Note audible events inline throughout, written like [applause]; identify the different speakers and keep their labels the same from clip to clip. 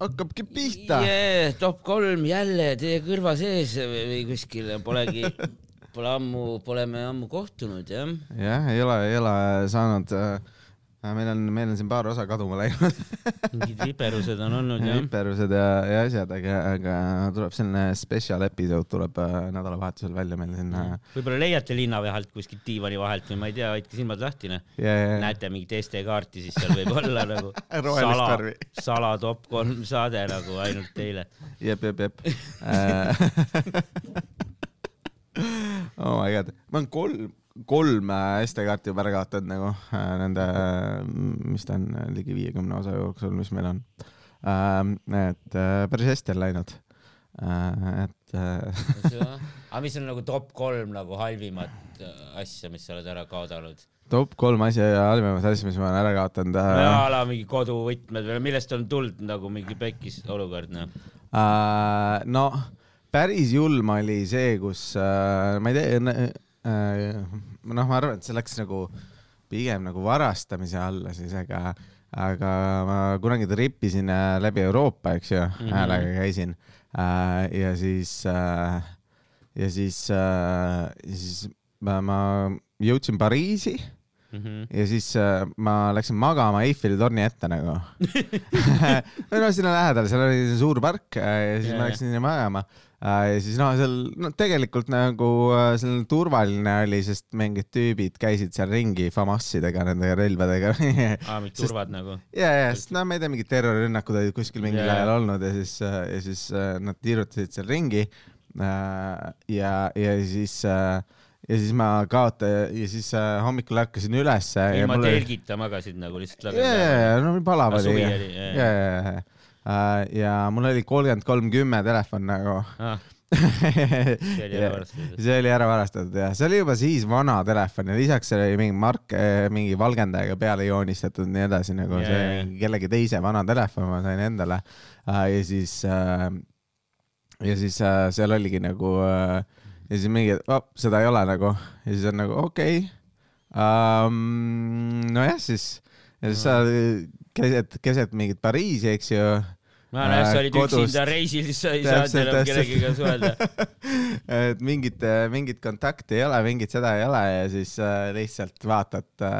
Speaker 1: hakkabki pihta
Speaker 2: yeah,. top kolm jälle teie kõrva sees või kuskil, polegi, [laughs] pole ammu, pole me ammu kohtunud jah.
Speaker 1: jah, ei ole, ei ole saanud äh,. Meil on, meil on siin paar osa kaduma läinud.
Speaker 2: mingid viperused on olnud jah.
Speaker 1: hüperused ja, ja asjad, aga, aga tuleb selline spetsial episood tuleb äh, nädalavahetusel välja meil sinna.
Speaker 2: võib-olla leiate linna vahelt kuskilt diivani vahelt või ma ei tea, hoidke silmad lahti noh.
Speaker 1: ja, ja,
Speaker 2: näete mingit Eesti kaarti, siis seal võib olla [laughs] nagu sala sala top kolm saade nagu ainult teile.
Speaker 1: jep, jep, jep. [laughs] [laughs] oh my god, ma olen kolm, kolm äh, SD-kaarti ära kaotanud nagu äh, nende, mis ta on, ligi viiekümne osa jooksul, mis meil on. et äh, päris hästi on läinud. et äh, [laughs]
Speaker 2: aga mis on nagu top kolm nagu halvimat äh, asja, mis sa oled ära kaotanud?
Speaker 1: top kolm asja ja halvimat asja, mis ma olen ära kaotanud
Speaker 2: a
Speaker 1: äh,.
Speaker 2: la mingi koduvõtmed või millest on tulnud nagu mingi pekkis olukord noh.
Speaker 1: Äh, no päris julm oli see, kus äh, ma ei tea, noh, ma arvan, et see läks nagu pigem nagu varastamise alla siis, aga, aga ma kunagi trippisin äh, läbi Euroopa, eks ju mm,
Speaker 2: Mhm.
Speaker 1: -hmm. häälega käisin äh, ja siis äh,, ja siis äh,, siis ma, ma jõudsin Pariisi
Speaker 2: Mhm.
Speaker 1: ja siis äh, ma läksin magama Eiffeli torni ette nagu [laughs] [laughs] no sinna lähedal, seal oli suur park äh, ja siis
Speaker 2: Jaa,
Speaker 1: ma läksin sinna magama äh, ja siis no seal no tegelikult nagu äh, seal turvaline oli, sest mingid tüübid käisid seal ringi FAMAS-idega, nende relvadega
Speaker 2: aa, mingid [laughs] turvad nagu.
Speaker 1: ja, ja, sest no ma ei tea, mingid terrorirünnakud olid kuskil mingil
Speaker 2: Jaa,
Speaker 1: ajal
Speaker 2: jaa.
Speaker 1: olnud ja siis, ja siis äh, nad tiirutasid seal ringi. ja, ja siis, ja siis ma kaota- ja siis äh, hommikul ärkasin ülesse.
Speaker 2: ilma telgita magasid nagu lihtsalt
Speaker 1: ja, ja, ja no palav oli ja,
Speaker 2: oli, jaa,
Speaker 1: ja, ja, ja, ja mul oli kolmkümmend kolm kümme telefon nagu.
Speaker 2: ah. [laughs] see oli ära varastatud.
Speaker 1: see oli ära varastatud jah, see oli juba siis vana telefon ja lisaks seal oli mingi mark, mingi valgendajaga peale joonistatud nii edasi, nagu
Speaker 2: Jaa,
Speaker 1: see mingi kellegi teise vana telefon ma sain endale. ja siis, ja siis äh, seal oligi nagu äh, ja siis mingi, seda ei ole nagu ja siis on nagu okei okay. um,. nojah, siis ja siis sa keset, keset mingit Pariisi, eks ju
Speaker 2: ma näen, sa olid üksinda reisil, siis sa ei saanud enam kellegiga suhelda. [laughs]
Speaker 1: et mingit, mingit kontakti ei ole, mingit seda ei ole ja siis äh, lihtsalt vaatad äh,,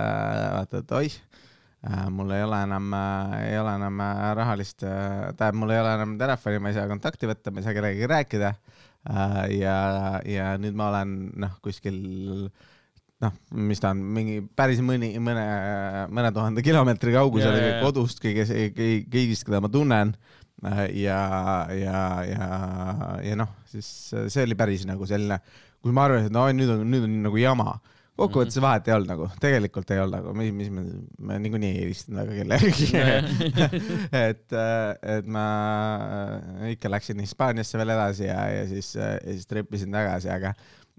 Speaker 1: vaatad, oih äh,, mul ei ole enam äh,, ei ole enam äh, rahalist äh,, tähendab, mul ei ole enam telefoni, ma ei saa kontakti võtta, ma ei saa kellegagi rääkida äh,. ja, ja nüüd ma olen noh, kuskil noh, mis ta on, mingi päris mõni, mõne, mõne tuhande kilomeetri kaugusel kodust kõige, kõigist, keda ma tunnen. ja, ja, ja, ja noh, siis see oli päris nagu selline, kus ma arvasin, et no nüüd on, nüüd on nagu jama. kokkuvõttes vahet ei olnud nagu, tegelikult ei olnud nagu, mis, mis me, me niikuinii ei helistanud väga kellelegi. [laughs] et, et ma ikka läksin Hispaaniasse veel edasi ja, ja siis, ja siis treppisin tagasi, aga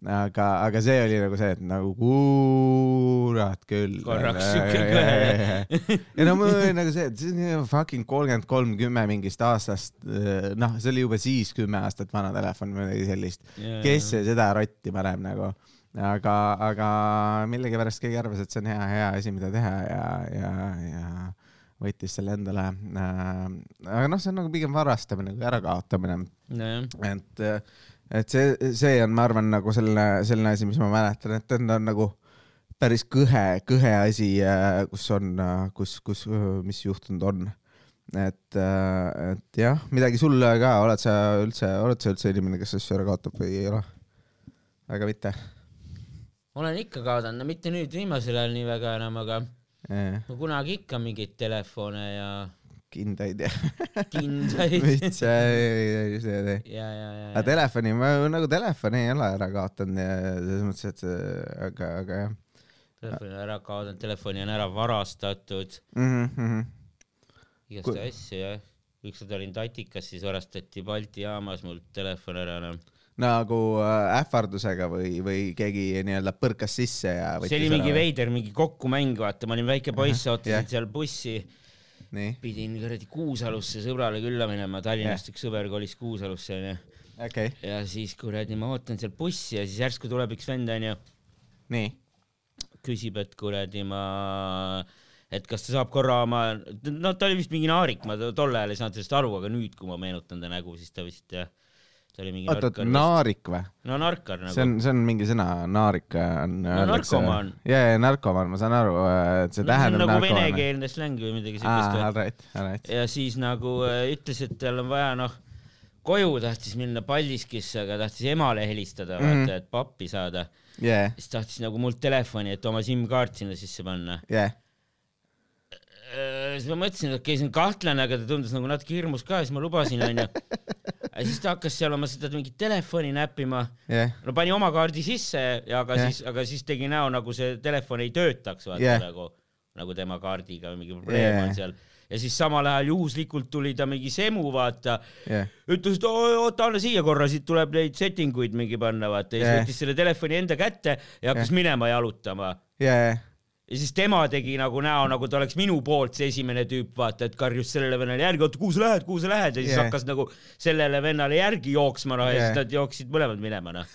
Speaker 1: aga, aga see oli nagu see, et nagu kurat küll.
Speaker 2: Korraks siuke [laughs] kõhe.
Speaker 1: ja no mul oli nagu see, et see on fucking kolmkümmend kolm, kümme mingist aastast, noh, see oli juba siis kümme aastat vana telefon või midagi sellist. kes see seda rotti paneb nagu, aga, aga millegipärast keegi arvas, et see on hea, hea asi, mida teha ja, ja, ja võttis selle endale äh,. aga noh, see on nagu pigem varastamine kui ärakaotamine,
Speaker 2: nojah,
Speaker 1: et, et see, see on, ma arvan, nagu selline, selline asi, mis ma mäletan, et ta on nagu päris kõhe, kõhe asi, kus on, kus, kus, mis juhtunud on. et, et jah, midagi sul ka, oled sa üldse, oled sa üldse inimene, kes asju ära kaotab või ei ole? väga mitte
Speaker 2: olen ikka kaotanud, no mitte nüüd viimasel ajal nii väga enam, aga
Speaker 1: eh,?
Speaker 2: no kunagi ikka mingeid telefone ja
Speaker 1: kindaid ja
Speaker 2: kindaid
Speaker 1: mütse [laughs] ja see,
Speaker 2: ja,
Speaker 1: aga telefoni, ma nagu telefoni ei ole ära kaotanud ja selles mõttes, et aga, aga jah
Speaker 2: telefoni on ära kaotanud, telefoni on ära varastatud,
Speaker 1: mm. -hmm.
Speaker 2: igast
Speaker 1: Kui-
Speaker 2: asju jah. ükskord olin Tatikas, siis varastati Balti jaamas mul telefon ära noh.
Speaker 1: nagu äh, ähvardusega või, või keegi nii-öelda põrkas sisse ja
Speaker 2: see oli mingi. veider, mingi kokkumäng, vaata, ma olin väike poiss, ootasin
Speaker 1: jah.
Speaker 2: seal bussi, pidin kuradi Kuusalusse sõbrale külla minema, Tallinnast
Speaker 1: Jah.
Speaker 2: üks sõber kolis Kuusalusse onju.
Speaker 1: okay.,
Speaker 2: ja siis kuradi ma ootan seal bussi ja siis järsku tuleb üks vend onju,
Speaker 1: nii,
Speaker 2: küsib, et kuradi ma et kas ta saab korra oma, no ta oli vist mingi naarik, ma to- tol ajal ei saanud sellest aru, aga nüüd, kui ma meenutan ta nägu, siis ta vist jah, ta oli mingi
Speaker 1: oot, oot, naarik või?
Speaker 2: no narkar
Speaker 1: see
Speaker 2: nagu.
Speaker 1: on, see on mingi sõna, naarik on.
Speaker 2: narkomaan..
Speaker 1: ja, ja narkomaan, ma saan aru, et see
Speaker 2: no, see
Speaker 1: tähendab
Speaker 2: nagu
Speaker 1: narkomaani.
Speaker 2: venekeelne släng või midagi siukest.
Speaker 1: all right, all right.
Speaker 2: ja siis nagu äh, ütles, et tal on vaja noh, koju tahtis minna Paldiskisse, aga tahtis emale helistada, vaata
Speaker 1: Mhm.
Speaker 2: mm, -hmm. et pappi saada.
Speaker 1: jaa,
Speaker 2: siis tahtis nagu mult telefoni, et oma SIM-kaart sinna sisse panna.
Speaker 1: jaa,
Speaker 2: siis ma mõtlesin, et okei okay,, see on kahtlane, aga ta tundus nagu natuke hirmus ka, siis ma lubasin, onju. [laughs] siis ta hakkas seal oma seda mingit telefoni näppima.
Speaker 1: jah,
Speaker 2: no pani oma kaardi sisse ja aga
Speaker 1: Jah.
Speaker 2: siis, aga siis tegi näo, nagu see telefon ei töötaks, vaata
Speaker 1: Jah.
Speaker 2: nagu, nagu tema kaardiga mingi probleem
Speaker 1: Jah.
Speaker 2: on seal. ja siis samal ajal juhuslikult tuli ta mingi semu, vaata
Speaker 1: jah,
Speaker 2: ütles, et "Oo, oota, anna siia korra, siit tuleb neid setting uid mingi panna, vaata, ja siis
Speaker 1: Jah.
Speaker 2: võttis selle telefoni enda kätte ja hakkas minema jalutama.
Speaker 1: jaa,
Speaker 2: ja siis tema tegi nagu näo, nagu ta oleks minu poolt see esimene tüüp, vaata, et karjus sellele vennale järgi, oota, kuhu sa lähed, kuhu sa lähed ja siis
Speaker 1: Jah.
Speaker 2: hakkas nagu sellele vennale järgi jooksma, noh, ja
Speaker 1: Jah.
Speaker 2: siis nad jooksid mõlemad minema, noh.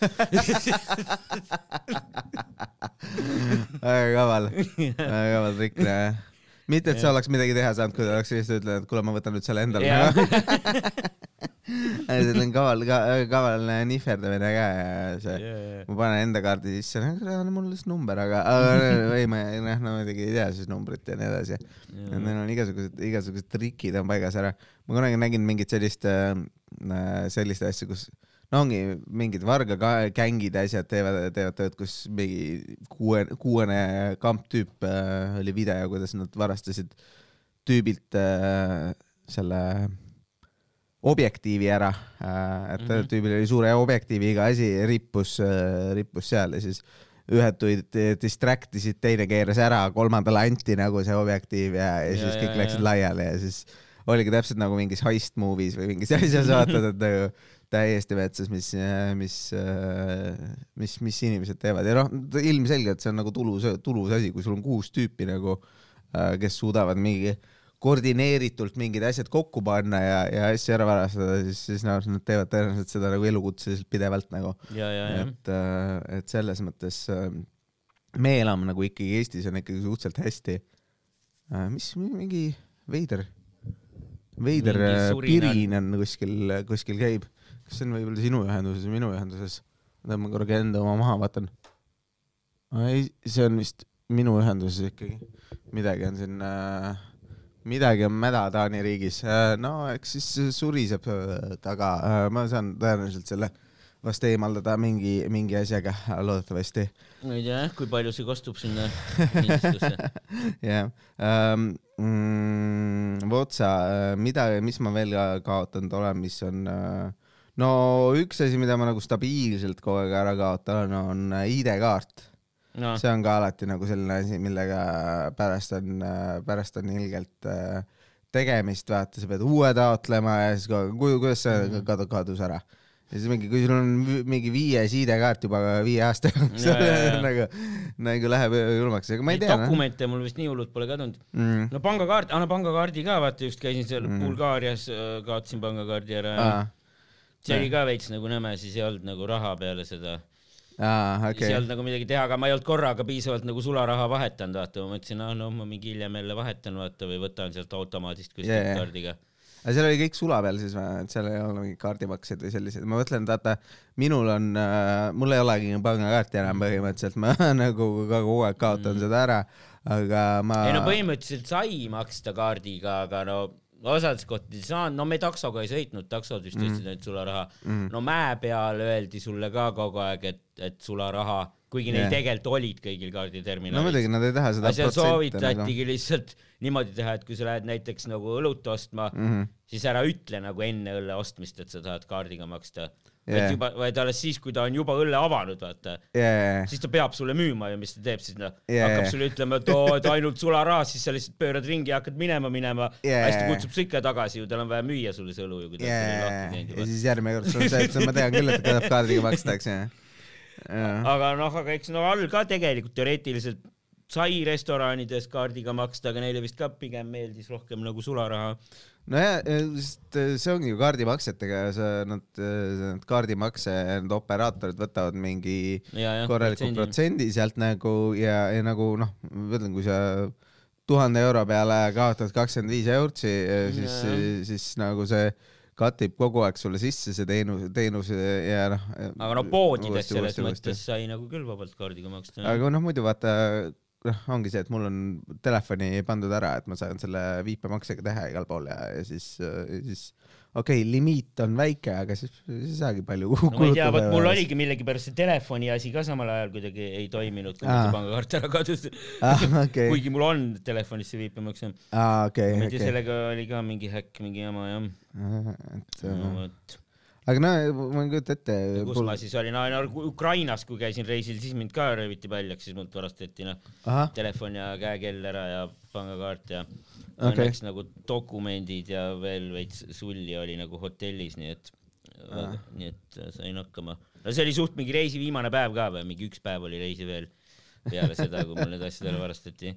Speaker 1: väga kaval, väga kaval trikk, jah. mitte, et sa oleks midagi teha saanud, kui ta oleks lihtsalt ütelnud, et kuule, ma võtan nüüd selle endale. [laughs] see on kaval, kaval nihverdamine ka ja see, ma panen enda kaardi sisse, anna mulle siis number, aga, aga [laughs] ei, ma noh, no muidugi ei tea siis numbrit ja nii edasi. Neil on igasugused, igasugused trikid on paigas ära. ma kunagi nägin mingit sellist, sellist asja, kus no ongi mingid vargagängid ja asjad teevad, teevad tööd, kus mingi kuue, kuuene kamptüüp äh, oli video, kuidas nad varastasid tüübilt äh, selle objektiivi ära äh,, et mm. -hmm. tüübil oli suure objektiiviga asi, rippus äh,, rippus seal ja siis ühed tulid, distract isid, teine keeras ära, kolmandale anti nagu see objektiiv ja, ja
Speaker 2: Ja,
Speaker 1: siis
Speaker 2: ja,
Speaker 1: kõik
Speaker 2: ja.
Speaker 1: läksid laiali ja siis oligi täpselt nagu mingis heist movie's või mingis [laughs] asjas vaatad, et nagu täiesti metsas, mis, mis, mis, mis inimesed teevad ja noh, ilmselgelt see on nagu tulus, tulus asi, kui sul on kuus tüüpi nagu, kes suudavad mingi koordineeritult mingid asjad kokku panna ja, ja asju ära varastada, siis, siis noh, nad teevad tõenäoliselt seda nagu elukutseliselt pidevalt nagu.
Speaker 2: ja, ja.
Speaker 1: et, et selles mõttes äh, me elame nagu ikkagi Eestis on ikkagi suhteliselt hästi. mis mingi veider, veider äh, pirin on kuskil, kuskil käib. kas see on võib-olla sinu ühenduses või minu ühenduses? ma korraga enda oma maha, vaatan. ei, see on vist minu ühenduses ikkagi. midagi on siin äh,, midagi on mäda Taani riigis. no eks siis suriseb äh, taga, ma saan tõenäoliselt selle vast eemaldada mingi, mingi asjaga, loodetavasti.
Speaker 2: ma ei tea jah, kui palju see kostub sinna [laughs] kinnistusse.
Speaker 1: jah. vot sa, mida, mis ma veel ka kaotanud olen, mis on äh, no üks asi, mida ma nagu stabiilselt kogu aeg ära kaotan, on äh, ID-kaart.
Speaker 2: noh,
Speaker 1: see on ka alati nagu selline asi, millega pärast on, pärast on ilgelt äh, tegemist, vaata, sa pead uue taotlema ja siis kogu kuidas see
Speaker 2: Mhm.
Speaker 1: kadu- kadus ära. ja siis mingi, kui sul on mingi viies ID-kaart juba viie aasta jooksul
Speaker 2: Ja, ja, ja. [laughs]
Speaker 1: nagu, nagu läheb julmaks, aga ma ei tea. noh.
Speaker 2: dokumente mul vist nii hullult pole kadunud.
Speaker 1: Mm.
Speaker 2: no pangakaart, anna pangakaardi ka, vaata just käisin seal
Speaker 1: Mm.
Speaker 2: Bulgaarias, kaotasin pangakaardi ära ja see oli ka veits nagu nõme, siis ei olnud nagu raha peale seda
Speaker 1: aa,
Speaker 2: okay.. siis ei
Speaker 1: okei.
Speaker 2: olnud nagu midagi teha, aga ma ei olnud korraga piisavalt nagu sularaha vahetanud, vaata, ma mõtlesin, ah noh, ma mingi hiljem jälle vahetan, vaata, või võtan sealt automaadist kuskilt yeah, kaardiga.
Speaker 1: aga seal oli kõik sula peal siis või, et seal ei olnud mingeid kaardimakseid või selliseid, ma mõtlen, et vaata, minul on äh,, mul ei olegi pangakaarti enam põhimõtteliselt, ma [laughs] nagu kogu aeg kaotan
Speaker 2: Mm.
Speaker 1: seda ära, aga ma.
Speaker 2: ei no põhimõtteliselt sai maksta kaardiga, aga no osades kohtades ei saanud, no me taksoga ei sõitnud, taksod vist
Speaker 1: Mm.
Speaker 2: tõstsid ainult sularaha
Speaker 1: Mm.
Speaker 2: no mäe peal öeldi sulle ka kogu aeg, et, et sularaha, kuigi neil
Speaker 1: Jah.
Speaker 2: tegelikult olid kõigil
Speaker 1: no
Speaker 2: kaarditerminalid
Speaker 1: muidugi nad ei taha seda
Speaker 2: seal
Speaker 1: protsenti nagu.
Speaker 2: soovitatigi lihtsalt niimoodi teha, et kui sa lähed näiteks nagu õlut ostma mm,
Speaker 1: Mhm.
Speaker 2: siis ära ütle nagu enne õlle ostmist, et sa tahad kaardiga maksta
Speaker 1: Jaa.
Speaker 2: vaid juba, vaid alles siis, kui ta on juba õlle avanud, vaata,
Speaker 1: jajah,
Speaker 2: siis ta peab sulle müüma ja mis ta teeb siis noh,
Speaker 1: Jaa,
Speaker 2: hakkab sulle ütlema, et oo, et ainult sularaha, siis sa lihtsalt pöörad ringi ja hakkad minema, minema.
Speaker 1: Jaa,
Speaker 2: hästi kutsub sa ikka tagasi ju, tal on vaja müüa sulle see õlu ju, kui ta on selle lahti teinud
Speaker 1: ja
Speaker 2: juba.
Speaker 1: siis järgmine kord sul on see, et ma tean küll, et tahab kaardiga maksta, eks ju.
Speaker 2: aga noh, aga eks no all ka tegelikult teoreetiliselt sai restoranides kaardiga maksta, aga neile vist ka pigem meeldis rohkem nagu sularaha.
Speaker 1: nojah, sest äh, see ongi ju kaardimaksetega, sa, nad, need kaardimakse, need operaatorid võtavad mingi
Speaker 2: ja, jah.
Speaker 1: korraliku protsendi sealt nagu ja, ja nagu noh, ma ütlen, kui sa tuhande euro peale kaotad kakskümmend viis eurtsi, siis
Speaker 2: Jaa.,
Speaker 1: siis nagu see katib kogu aeg sulle sisse see teenus, teenus ja noh.
Speaker 2: aga no poodides selles mõttes sai nagu küll vabalt kaardiga maksta.
Speaker 1: aga noh, muidu vaata, noh, ongi see, et mul on telefoni pandud ära, et ma saan selle viipemaksega teha igal pool ja, ja siis, siis okei okay,, limiit on väike, aga siis ei saagi palju
Speaker 2: no ma ei tea, vot mul. oligi millegipärast see telefoni asi ka samal ajal kuidagi ei toiminud, kui mul see pangakaart ära kadus.
Speaker 1: Ah, okei,
Speaker 2: kuigi mul on telefonis see viipemaks.
Speaker 1: aa okei,
Speaker 2: ma ei tea,
Speaker 1: okei.
Speaker 2: sellega oli ka mingi häkk, mingi jama jah.
Speaker 1: et
Speaker 2: no vot,
Speaker 1: aga no ma ei kujuta ette.
Speaker 2: kus ma siis olin, no Ukrainas, kui käisin reisil, siis mind ka rööviti paljaks, siis mult varastati noh, telefon ja käekell ära ja pangakaart ja
Speaker 1: Okei.
Speaker 2: õnneks nagu dokumendid ja veel veits sulli oli nagu hotellis, nii et nii et sain hakkama. no see oli suht mingi reisi viimane päev ka või, mingi üks päev oli reisi veel peale seda, kui mul need asjad ära varastati.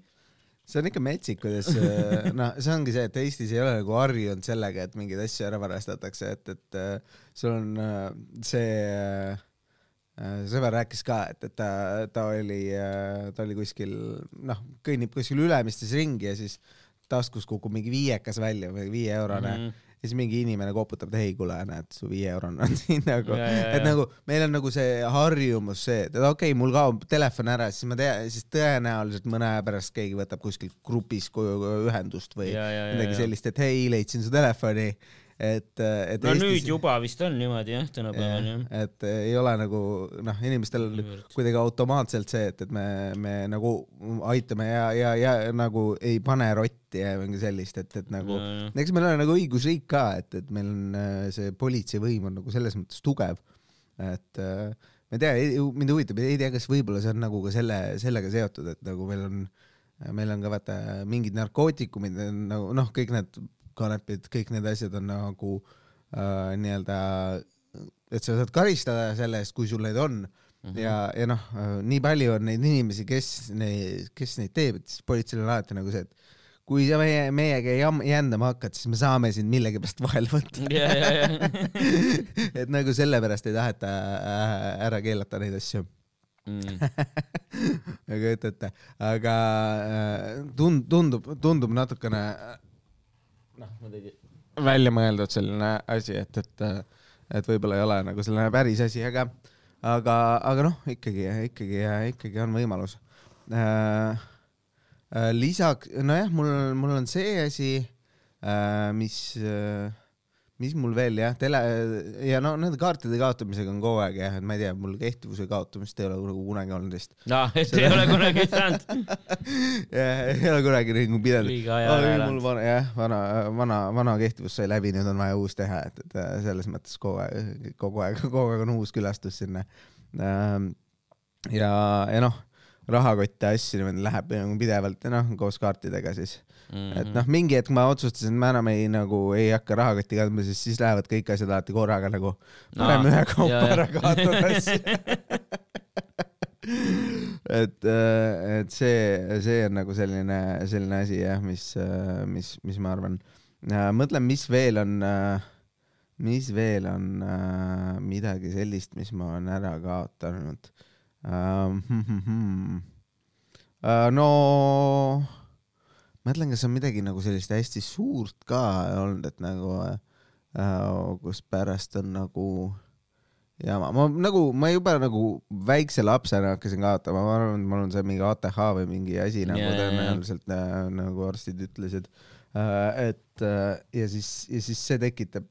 Speaker 1: See on ikka metsik, kuidas, noh, see ongi see, et Eestis ei ole nagu harjunud sellega, et mingeid asju ära varastatakse, et, et äh, sul on äh, see äh, sõber rääkis ka, et, et ta, ta oli, ta oli kuskil, noh, kõnnib kuskil Ülemistes ringi ja siis taskus kukub mingi viiekas välja või viieeurone mm. -hmm ja siis mingi inimene koputab, et ei, kuule, näed, su viieeurone on [laughs] siin nagu, et nagu meil on nagu see harjumus see, et okei okay,, mul kaob telefon ära, siis ma tean, siis tõenäoliselt mõne aja pärast keegi võtab kuskil grupis ühendust või
Speaker 2: Ja, ja, ja,
Speaker 1: midagi sellist, et hei, leidsin su telefoni, et, et
Speaker 2: no Eestis... nüüd juba vist on niimoodi jah, tänapäeval jah.
Speaker 1: et ei ole nagu noh, inimestel
Speaker 2: Niivõrd.
Speaker 1: kuidagi automaatselt see, et, et me, me nagu aitame ja, ja, ja nagu ei pane rotti ja mingi sellist, et, et nagu
Speaker 2: Ja, ja.
Speaker 1: eks meil on nagu õigusriik ka, et, et meil on äh, see politseivõim on nagu selles mõttes tugev, et äh, ma ei tea, mind huvitab, ei tea, kas võib-olla see on nagu ka selle, sellega seotud, et nagu meil on, meil on ka vaata mingid narkootikumid nagu noh, kõik need kanepid, kõik need asjad on nagu äh, nii-öelda, et sa saad karistada selle eest, kui sul neid on mm -hmm. ja, ja noh, nii palju on neid inimesi, kes neid, kes neid teeb, et siis politseil on alati nagu see, et kui sa meie, meiega jändama hakkad, siis me saame sind millegipärast vahele võtta. [laughs]
Speaker 2: ja, ja, ja. [laughs]
Speaker 1: et nagu sellepärast ei taheta äh, ära keelata neid asju.
Speaker 2: Mm.
Speaker 1: kujuta ette, aga äh, tund-, tundub, tundub natukene muidugi välja mõeldud selline asi, et, et, et võib-olla ei ole nagu selline päris asi, aga, aga, aga noh, ikkagi, ikkagi, ikkagi on võimalus äh,. Äh, lisaks, nojah, mul, mul on see asi äh,, mis äh, mis mul veel jah, tele ja no nende kaartide kaotamisega on kogu aeg jah, et ma ei tea, mul kehtivuse kaotamist ei ole nagu kunagi olnud vist.
Speaker 2: noh, et ei ole kunagi saanud. [laughs]
Speaker 1: ei ole kunagi nagu pidanud. Mul vana, jah, vana, vana, vana kehtivus sai läbi, nüüd on vaja uus teha, et, et äh, selles mõttes kogu aeg, kogu aeg, [laughs] kogu aeg on uus külastus sinna. ja, ja noh, rahakotti asju niimoodi läheb nagu pidevalt ja noh, koos kaartidega siis
Speaker 2: Mhm.
Speaker 1: et noh, mingi hetk ma otsustasin, et ma enam ei nagu ei hakka rahakotti kandma, sest siis lähevad kõik asjad alati korraga nagu parem
Speaker 2: Aa,
Speaker 1: ühekaupa ära kaotada [laughs] et, et see, see on nagu selline, selline asi jah, mis, mis, mis ma arvan. mõtlen, mis veel on, mis veel on äh, midagi sellist, mis ma olen ära kaotanud uh,. No mõtlen, kas on midagi nagu sellist hästi suurt ka olnud, et nagu äh, kus pärast on nagu jama, ma nagu, ma juba nagu väikse lapsena hakkasin kaotama, ma arvan, et mul on see mingi ATH või mingi asi nagu
Speaker 2: jaa.
Speaker 1: tõenäoliselt äh, nagu arstid ütlesid äh,. et äh, ja siis, ja siis see tekitab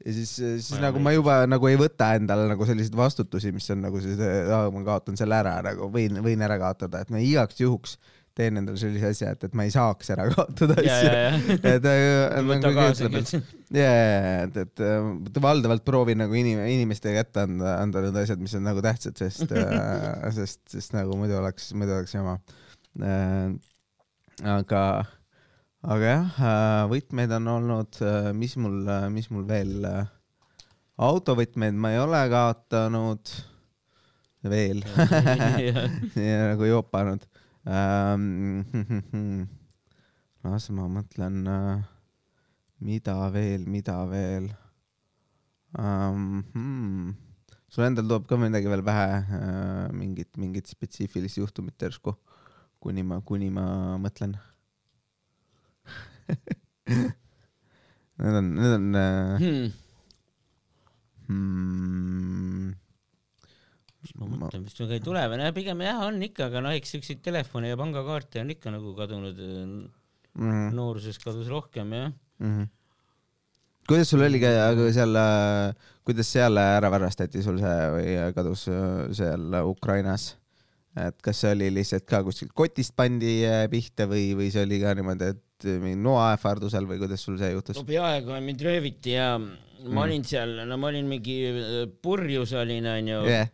Speaker 1: ja siis, siis
Speaker 2: Vaja
Speaker 1: nagu ma juba nagu ei võta endale nagu selliseid vastutusi, mis on nagu siis, ma kaotan selle ära nagu võin, võin ära kaotada, et ma igaks juhuks teen endale sellise asja, et, et ma ei saaks ära kaotada asju. [laughs] et äh, nagu
Speaker 2: kaasa
Speaker 1: ütleb, et ja, ja, et, et äh, valdavalt proovin nagu inim-, inimeste kätte anda, anda need asjad, mis on nagu tähtsad, sest äh, [laughs] sest, sest nagu muidu oleks, muidu oleks jama. Äh,. aga, aga jah, võtmeid on olnud, mis mul, mis mul veel, autovõtmeid ma ei ole kaotanud veel. [laughs] Ja nagu jopanud ähm. [laughs] las ma mõtlen, mida veel, mida veel ähm,. Hmm. sul endal tuleb ka midagi veel pähe äh,, mingit, mingit spetsiifilist juhtumit järsku, kuni ma, kuni ma mõtlen [laughs] Need on, need on äh,
Speaker 2: hmm..
Speaker 1: hmm,.
Speaker 2: Ma mõtlen, vist väga ei tule või noh, pigem jah, on ikka, aga noh, eks siukseid telefone ja pangakaarte on ikka nagu kadunud.
Speaker 1: Mm,
Speaker 2: nooruses kadus rohkem jah.
Speaker 1: mm. kuidas sul oli ka seal, kuidas seal ära varastati sul see või kadus äh, seal Ukrainas? et kas see oli lihtsalt ka kuskilt kotist pandi äh, pihta või, või see oli ka niimoodi, et mingi noaähvardusel või kuidas sul see juhtus
Speaker 2: no? peaaegu mind rööviti ja ma
Speaker 1: Mm.
Speaker 2: olin seal, no ma olin mingi äh, purjus olin onju
Speaker 1: jah,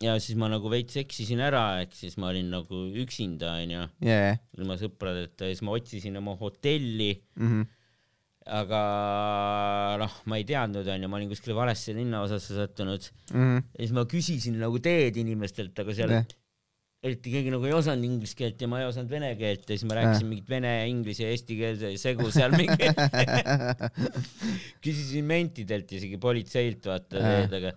Speaker 2: ja siis ma nagu veits eksisin ära, ehk siis ma olin nagu üksinda onju,
Speaker 1: jah,
Speaker 2: ilma sõpradeta ja siis ma otsisin oma hotelli,
Speaker 1: Mhm.
Speaker 2: aga noh, ma ei teadnud onju, ma olin kuskile valesse linnaosasse sattunud
Speaker 1: Mhm.
Speaker 2: ja siis ma küsisin nagu teed inimestelt, aga seal
Speaker 1: Jah.
Speaker 2: eriti keegi nagu ei osanud inglise keelt ja ma ei osanud vene keelt ja siis ma rääkisin mingit vene, inglise ja eesti keelde segu seal mingi [laughs] [laughs] küsisin mentidelt isegi politseilt vaata
Speaker 1: Äh.
Speaker 2: teed, aga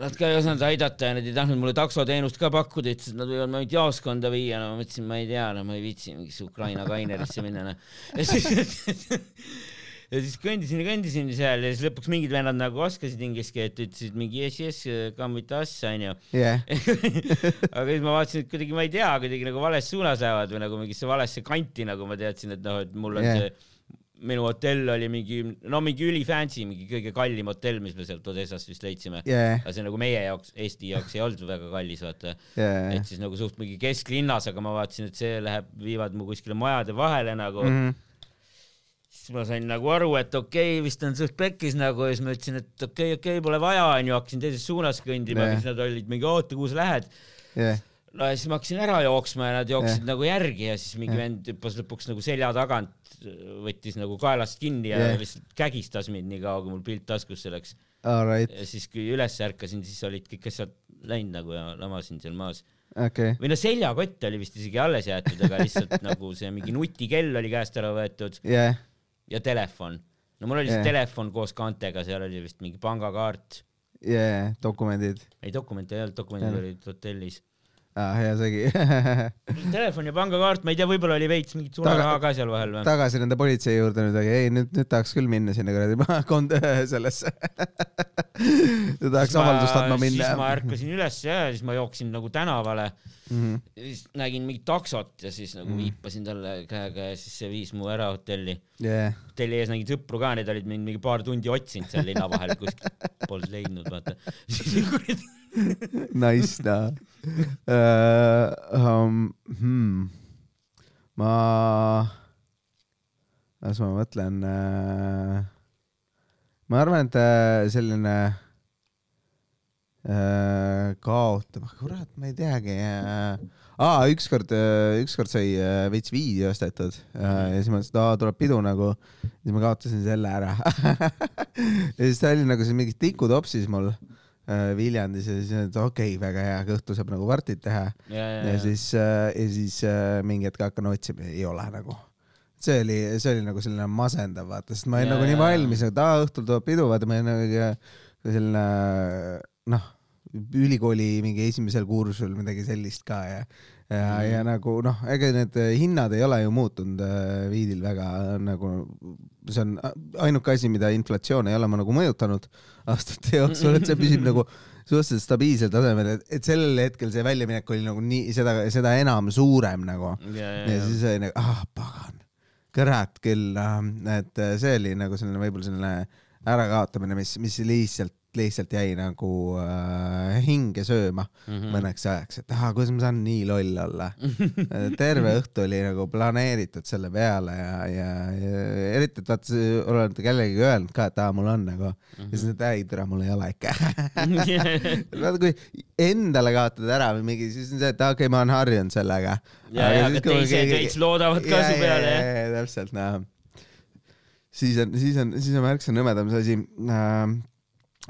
Speaker 2: nad ka ei osanud aidata ja nad ei tahtnud mulle taksoteenust ka pakkuda, ütlesid, et nad võivad mind jaoskonda viia, no ma mõtlesin, ma ei tea, no ma ei viitsi mingisse Ukraina kainerisse minna, noh. ja siis, [laughs] ja siis kõndisin ja kõndisin seal ja siis lõpuks mingid vennad nagu oskasid inglise keelt, ütlesid mingi yes, yes, come with us, onju. [laughs] aga siis ma vaatasin, et kuidagi ma ei tea, kuidagi nagu vales suunas lähevad või nagu mingisse valesse kanti, nagu ma teadsin, et noh, et mul on yeah. see minu hotell oli mingi, no mingi ülifancy, mingi kõige kallim hotell, mis me sealt Odessast vist leidsime.
Speaker 1: jah,
Speaker 2: aga see nagu meie jaoks, Eesti jaoks ei olnud väga kallis, vaata.
Speaker 1: jah
Speaker 2: et, siis nagu suht mingi kesklinnas, aga ma vaatasin, et see läheb, viivad mu kuskile majade vahele nagu mm. -hmm. siis ma sain nagu aru, et okei okay,, vist on suht pekkis nagu ja siis ma ütlesin, et okei okay,, okei okay,, pole vaja, onju, hakkasin teises suunas kõndima yeah., siis nad olid mingi oota, kuhu sa lähed.
Speaker 1: jah,
Speaker 2: no ja siis ma hakkasin ära jooksma ja nad jooksid
Speaker 1: Jah.
Speaker 2: nagu järgi ja siis mingi
Speaker 1: Jah.
Speaker 2: vend hüppas lõpuks nagu selja tagant, võttis nagu kaelast kinni ja
Speaker 1: Jah.
Speaker 2: lihtsalt kägistas mind nii kaua, kui mul pilt taskusse läks.
Speaker 1: alright,
Speaker 2: ja siis, kui üles ärkasin, siis olid kõik asjad läinud nagu ja lamasin seal maas.
Speaker 1: okei,
Speaker 2: või no seljakott oli vist isegi alles jäetud, aga lihtsalt [laughs] nagu see mingi nutikell oli käest ära võetud
Speaker 1: jah,
Speaker 2: ja telefon. no mul oli see
Speaker 1: Jah.
Speaker 2: telefon koos kaantega, seal oli vist mingi pangakaart.
Speaker 1: jah, dokumendid,
Speaker 2: ei, dokumente ei olnud, dokumendid
Speaker 1: Jah.
Speaker 2: olid hotellis.
Speaker 1: aa, hea segi [laughs]
Speaker 2: telefon ja pangakaart, ma ei tea, võib-olla oli veits mingit sularaha ka seal vahel või?
Speaker 1: tagasi nende politsei juurde nüüd, aga ei, nüüd, nüüd tahaks küll minna sinna kuradi kond-, [laughs] sellesse. tahaks avaldust andma minna
Speaker 2: siis. ma ärkasin üles ja siis ma jooksin nagu tänavale,
Speaker 1: Mhm.
Speaker 2: siis nägin mingit taksot ja siis nagu viipasin talle käega ja siis see viis mu ära hotelli.
Speaker 1: jah,
Speaker 2: hotelli ees nägin sõpru ka, need olid mind mingi paar tundi otsinud seal linna vahel, kuskilt polnud leidnud, vaata. [laughs] [laughs]
Speaker 1: nice noh uh,. Um, hmm. ma, las ma mõtlen uh,. ma arvan, et äh, selline uh, kaotama, kurat, ma ei teagi uh,. aa, ükskord, ükskord sai uh, veits viidi ostetud uh, ja siis ma mõtlesin, et aa, tuleb pidu nagu, siis ma kaotasin selle ära [laughs] ja siis ta oli nagu see mingi tikutopsis mul Viljandis ja siis et okei okay,, väga hea, õhtul saab nagu vartid teha.
Speaker 2: Ja, ja,
Speaker 1: ja
Speaker 2: ja,
Speaker 1: siis äh,, ja siis äh, mingi hetk hakkan otsima, ei ole nagu. see oli, see oli nagu selline masendav, vaata, sest ma olin nagu nii valmis, et aa, õhtul tuleb pidu, vaata, ma olin nagu selline noh, ülikooli mingi esimesel kursusel midagi sellist ka ja ja mm, ja nagu noh, ega need hinnad ei ole ju muutunud äh, Viidil väga nagu, see on ainuke asi, mida inflatsioon ei ole ma nagu mõjutanud aastate jooksul, et see püsib nagu suhteliselt stabiilsel tasemel, et, et sellel hetkel see väljaminek oli nagu nii, seda, seda enam suurem nagu.
Speaker 2: ja,
Speaker 1: ja
Speaker 2: ja,
Speaker 1: siis oli nagu, ah pagan, kurat küll, et see oli nagu selline võib-olla selline ärakaotamine, mis, mis lihtsalt, lihtsalt jäi nagu äh, hinge sööma mm
Speaker 2: Mhm.
Speaker 1: -hmm. mõneks ajaks, et ah, kuidas ma saan nii loll olla. [laughs] terve õhtu oli nagu planeeritud selle peale ja, ja, ja eriti, et vaata, oled kellelegi öelnud ka, et aa, mul on nagu mm, -hmm. ja siis, et ei, tere, mul ei ole ikka [laughs] vaata, kui endale kaotad ära või mingi, siis on see, et okei okay,, ma olen harjunud sellega.
Speaker 2: ja, ja, aga teised veits loodavad ka su peale, jah.
Speaker 1: täpselt, noh. siis on, siis on, siis on märksa nõmedam see asi äh,.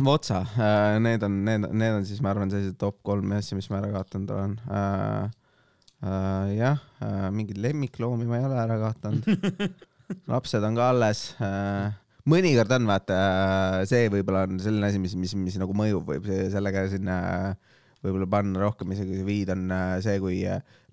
Speaker 1: Votsa äh,, need on, need, need on siis, ma arvan, sellised top kolm asja, mis ma ära kaotanud olen äh,. Äh, jah äh,, mingeid lemmikloomi ma ei ole ära kaotanud. [laughs] lapsed on ka alles äh,. mõnikord on vaata äh, see võib-olla on selline asi, mis, mis, mis nagu mõjub, võib sellega sinna võib-olla panna rohkem isegi see viid on see, kui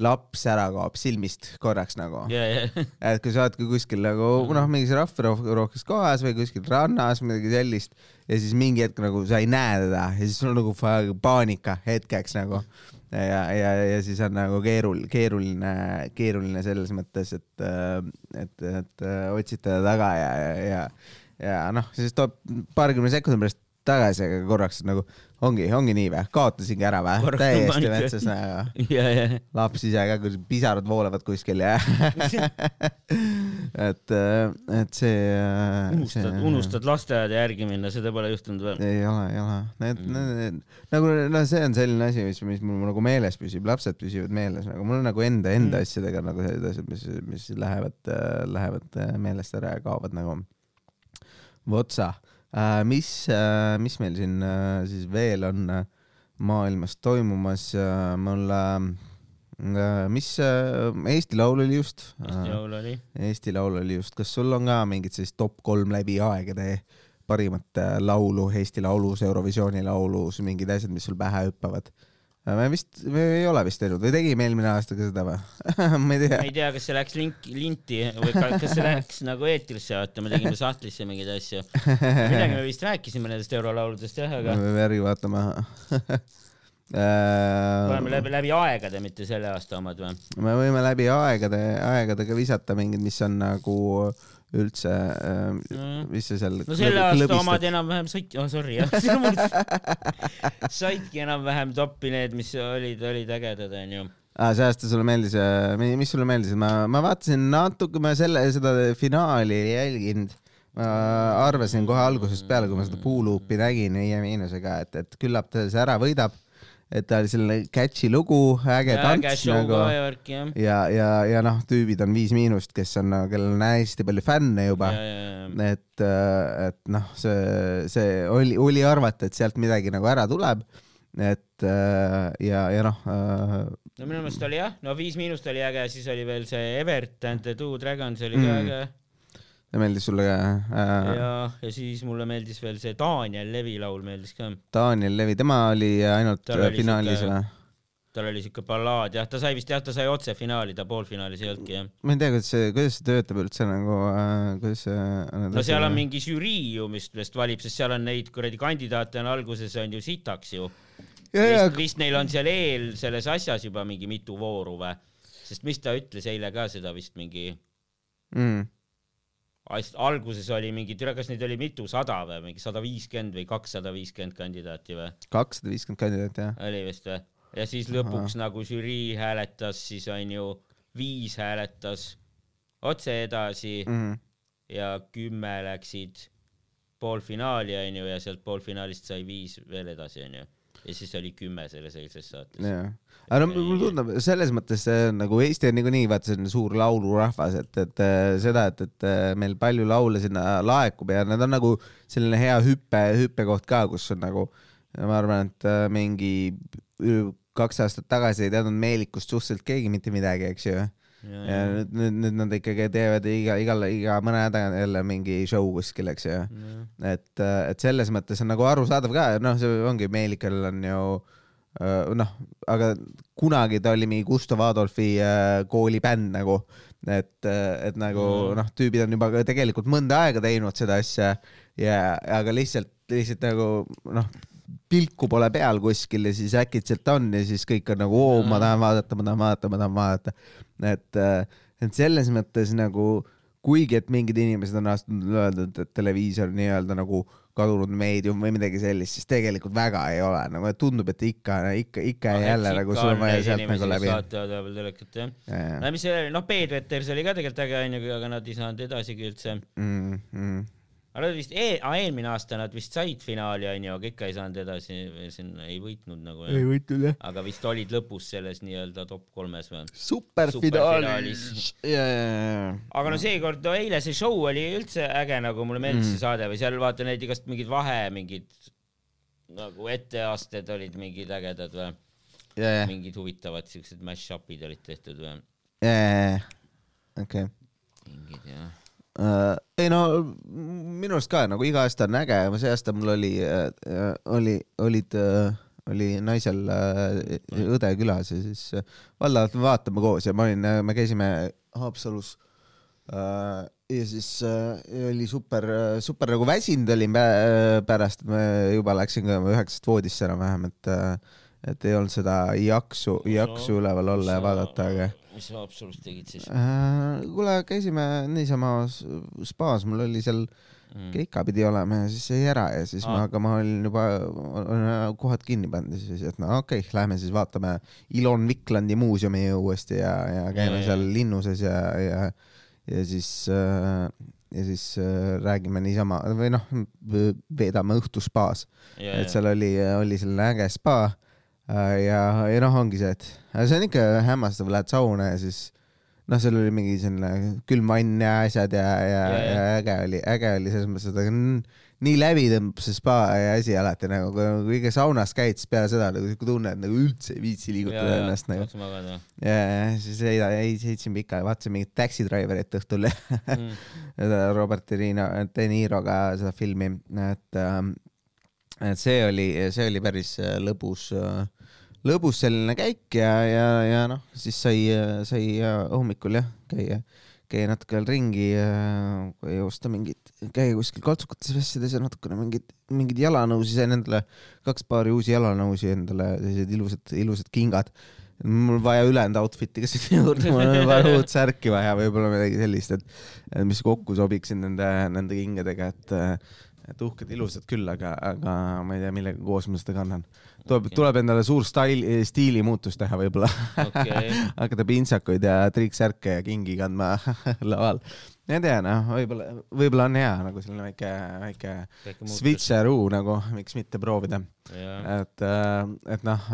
Speaker 1: laps ära kaob silmist korraks nagu.
Speaker 2: ja, ja,
Speaker 1: et kui sa oledki kuskil nagu noh, mingis rahvarohkes kohas või kuskil rannas, midagi sellist ja siis mingi hetk nagu sa ei näe teda ja siis sul on nagu paanika hetkeks nagu. Ja, ja, ja siis on nagu keerul-, keeruline, keeruline selles mõttes, et, et, et äh, otsid teda taga ja, ja, ja, ja noh, siis tuleb paarikümne sekundi pärast tagasi, aga korraks nagu ongi, ongi nii või, kaotasingi ära
Speaker 2: Korraks
Speaker 1: täiesti metsas
Speaker 2: ja, ja,
Speaker 1: laps ise ka, kui pisarad voolavad kuskil ja [laughs] et, et see.
Speaker 2: unustad, unustad lasteaeda järgi minna, seda pole juhtunud veel.
Speaker 1: ei ole, ei ole, need
Speaker 2: Mm.
Speaker 1: nagu noh, see on selline asi, mis, mis mul nagu meeles püsib, lapsed püsivad meeles nagu mul on nagu enda, enda
Speaker 2: Mm.
Speaker 1: asjadega nagu sellised asjad, mis, mis lähevad, lähevad äh, meelest ära ja kaovad nagu votsa äh,. mis, mis meil siin äh, siis veel on äh, maailmas toimumas äh,, mul äh,, mis äh, Eesti Laul oli just
Speaker 2: Eesti laul oli.
Speaker 1: Eesti Laul oli just, kas sul on ka mingid sellist top kolm läbi aegade parimat äh, laulu Eesti Laulus, Eurovisiooni laulus, mingid asjad, mis sul pähe hüppavad? Me vist, me ei ole vist teinud või tegime eelmine aasta ka seda või? [laughs] ma ei tea
Speaker 2: ma. ei tea, kas see läks link, linti või ka, kas see läks nagu eetrisse, vaata, me tegime sahtlisse mingeid asju. midagi me vist rääkisime nendest eurolauludest jah, aga
Speaker 1: me peame järgi vaatama
Speaker 2: oleme [laughs]
Speaker 1: äh,
Speaker 2: läbi, läbi aegade, mitte selle aasta omad või?
Speaker 1: me võime läbi aegade, aegadega visata mingid, mis on nagu üldse, mis see seal.
Speaker 2: no selle aasta omad enam-vähem said, oh sorry jah, [laughs] saidki enam-vähem toppi need, mis olid, olid ägedad onju.
Speaker 1: aa, see aasta sulle meeldis, mis sulle meeldis, ma, ma vaatasin natuke, ma selle, seda finaali ei jälginud. ma arvasin kohe algusest peale, kui ma seda Puuluupi nägin Viie Miinusega, et, et küllap ta see ära võidab. Et ta oli selline catchy lugu, äge
Speaker 2: äge
Speaker 1: tants nagu.
Speaker 2: ja
Speaker 1: ja, ja, ja noh, tüübid on Viis Miinust, kes on, kellel on hästi palju fänne juba.
Speaker 2: Ja, ja, ja,
Speaker 1: et, et noh, see, see oli, oli arvata, et sealt midagi nagu ära tuleb. et äh, ja, ja noh äh,,
Speaker 2: no minu meelest oli jah, no Viis Miinust oli äge, siis oli veel see Evert and the Two Dragons oli ka
Speaker 1: Mm.
Speaker 2: äge
Speaker 1: meeldis sulle ka äh,?
Speaker 2: ja, ja siis mulle meeldis veel see Daniel Levi laul meeldis ka.
Speaker 1: Daniel Levi, tema oli ainult
Speaker 2: Tal oli
Speaker 1: finaalis
Speaker 2: siuke-
Speaker 1: või?
Speaker 2: tal oli siuke ballaad jah, ta sai vist jah, ta sai otse finaali, ta poolfinaalis ei olnudki jah.
Speaker 1: ma ei tea, kuidas see, kuidas see töötab üldse nagu äh,, kuidas see.
Speaker 2: no seal on. mingi žürii ju, mis vist valib, sest seal on neid kuradi kandidaate on alguses on ju sitaks ju. vist,, vist neil on seal eel selles asjas juba mingi mitu vooru või? sest mis ta ütles eile ka seda vist mingi
Speaker 1: mm,
Speaker 2: alguses oli mingi, kas neid oli mitusada või mingi sada viiskümmend või kakssada viiskümmend kandidaati või?
Speaker 1: kakssada viiskümmend kandidaati jah.
Speaker 2: oli vist või? ja siis lõpuks nagu žürii hääletas, siis on ju viis hääletas otse edasi
Speaker 1: Mm.
Speaker 2: ja kümme läksid poolfinaali onju ja sealt poolfinaalist sai viis veel edasi onju ja siis oli kümme selles eilses saates.
Speaker 1: aga no mulle tundub selles mõttes on nagu Eesti on niikuinii vaata selline suur laulurahvas, et, et äh, seda, et, et äh, meil palju laule sinna laekub ja need on nagu selline hea hüppe, hüppekoht ka, kus on nagu ma arvan, et äh, mingi kaks aastat tagasi ei teadnud Meelikust suhteliselt keegi mitte midagi, eks ju. Ja nüüd, nüüd, nüüd nad ikkagi teevad iga, igal, iga mõne tagant jälle mingi show kuskil, eks ju. et, et selles mõttes on nagu arusaadav ka, noh, see ongi Meelikal on ju äh, noh, aga kunagi ta oli mingi Gustav Adolfi äh, koolibänd nagu, et, et nagu noh, tüübid on juba tegelikult mõnda aega teinud seda asja ja, aga lihtsalt, lihtsalt nagu noh, pilku pole peal kuskil ja siis äkitselt on ja siis kõik on nagu oo, ma tahan vaadata, ma tahan vaadata, ma tahan vaadata. et, et selles mõttes nagu kuigi, et mingid inimesed on astunud öelda, et televiisor nii-öelda nagu kadunud meedium või midagi sellist, siis tegelikult väga ei ole, nagu tundub, et ikka, ikka, ikka ja jälle nagu sul on vaja sealt nagu läbi.
Speaker 2: vaatavad vahepeal telekat jah. no mis see, noh, Peet Veters oli ka tegelikult äge onju, aga nad ei saanud edasigi üldse.
Speaker 1: Mm, mm.
Speaker 2: Aga nad vist e, eelmine aasta nad vist said finaali onju, aga ikka ei saanud edasi, siin ei võitnud nagu.
Speaker 1: võitnud jah.
Speaker 2: aga vist olid lõpus selles nii-öelda top kolmes või?
Speaker 1: superfinaalis
Speaker 2: Superfinaalis..
Speaker 1: ja, ja, ja.
Speaker 2: aga no seekord, no eile see show oli üldse äge, nagu mulle meeldis
Speaker 1: Mm.
Speaker 2: see saade või seal vaata neid igast mingid vahe, mingid nagu etteasted olid mingid ägedad või
Speaker 1: ja,
Speaker 2: mingid huvitavad siuksed mash-up'id olid tehtud või
Speaker 1: okei.
Speaker 2: mingid jah.
Speaker 1: Uh, ei no minu arust ka nagu iga aasta on äge, see aasta mul oli uh,, oli, olid uh, oli naisel äh, õde külas ja siis äh, valdavalt me vaatame koos ja ma olin, me käisime Haapsalus äh, ja siis äh, oli super, super nagu väsinud olin pä- pärast, ma juba läksin üheksast voodisse enam-vähem, et äh, et ei olnud seda jaksu, jaksu üleval olla ja vaadata, aga
Speaker 2: mis sa Haapsalus tegid siis
Speaker 1: äh, kuule, käisime niisama spaas, mul oli seal
Speaker 2: mm.?
Speaker 1: keika pidi olema ja siis jäi ära ja siis ma,
Speaker 2: Aa.
Speaker 1: aga ma olin juba kohad kinni pannud ja siis, et no okei okay,, lähme siis vaatame Ilon Viklandi muuseumi uuesti ja, ja käime
Speaker 2: Ja, ja.
Speaker 1: seal linnuses ja, ja, ja siis äh, ja siis äh, räägime niisama või noh, veedame õhtu spaas, et seal oli, oli selline äge spa äh, ja, ja noh, ongi see, et see on ikka hämmastav, lähed sauna ja siis noh, seal oli mingi selline külm vann ja asjad ja, ja,
Speaker 2: Ja,
Speaker 1: ja,
Speaker 2: ja.
Speaker 1: ja äge oli, äge oli selles mõttes, et nii läbi tõmbab see spa ja asi alati nagu, kui ikka saunas käid, siis peale seda nagu siuke tunne, et nagu üldse ei viitsi liigutada ennast nagu.
Speaker 2: tahaks magada
Speaker 1: ja, ja siis ei, ei sõitsime pikali, vaatasime mingit Taxi Driverit õhtul
Speaker 2: mm. [laughs]
Speaker 1: Robert De Niro, De Niroga seda filmi, et ähm, et see oli, see oli päris äh, lõbus, selline käik ja, ja, ja noh, siis sai, sai äh, hommikul jah, käia, käia natuke veel ringi, osta mingit, käia kuskil kaltsukates vessides ja natukene mingid, mingeid jalanõusid, sain endale kaks paari uusi jalanõusi endale, sellised ilusad, ilusad kingad. Mul vaja ülejäänud outfit'i ka sinna juurde, mul on vaja uut särki vaja, võib-olla midagi sellist, et mis kokku sobiksid nende, nende kingadega, et et uhked, ilusad küll, aga, aga ma ei tea, millega koos ma seda kannan. tuleb okay., tuleb endale suur stail, stiilimuutus teha võib-olla
Speaker 2: okei, [laughs]
Speaker 1: hakata pintsakuid ja triiksärke ja kingi kandma [laughs] laval. Ei tea, noh, võib-olla, võib-olla on hea nagu selline väike, väike switcheroo nagu, miks mitte proovida. et, et noh,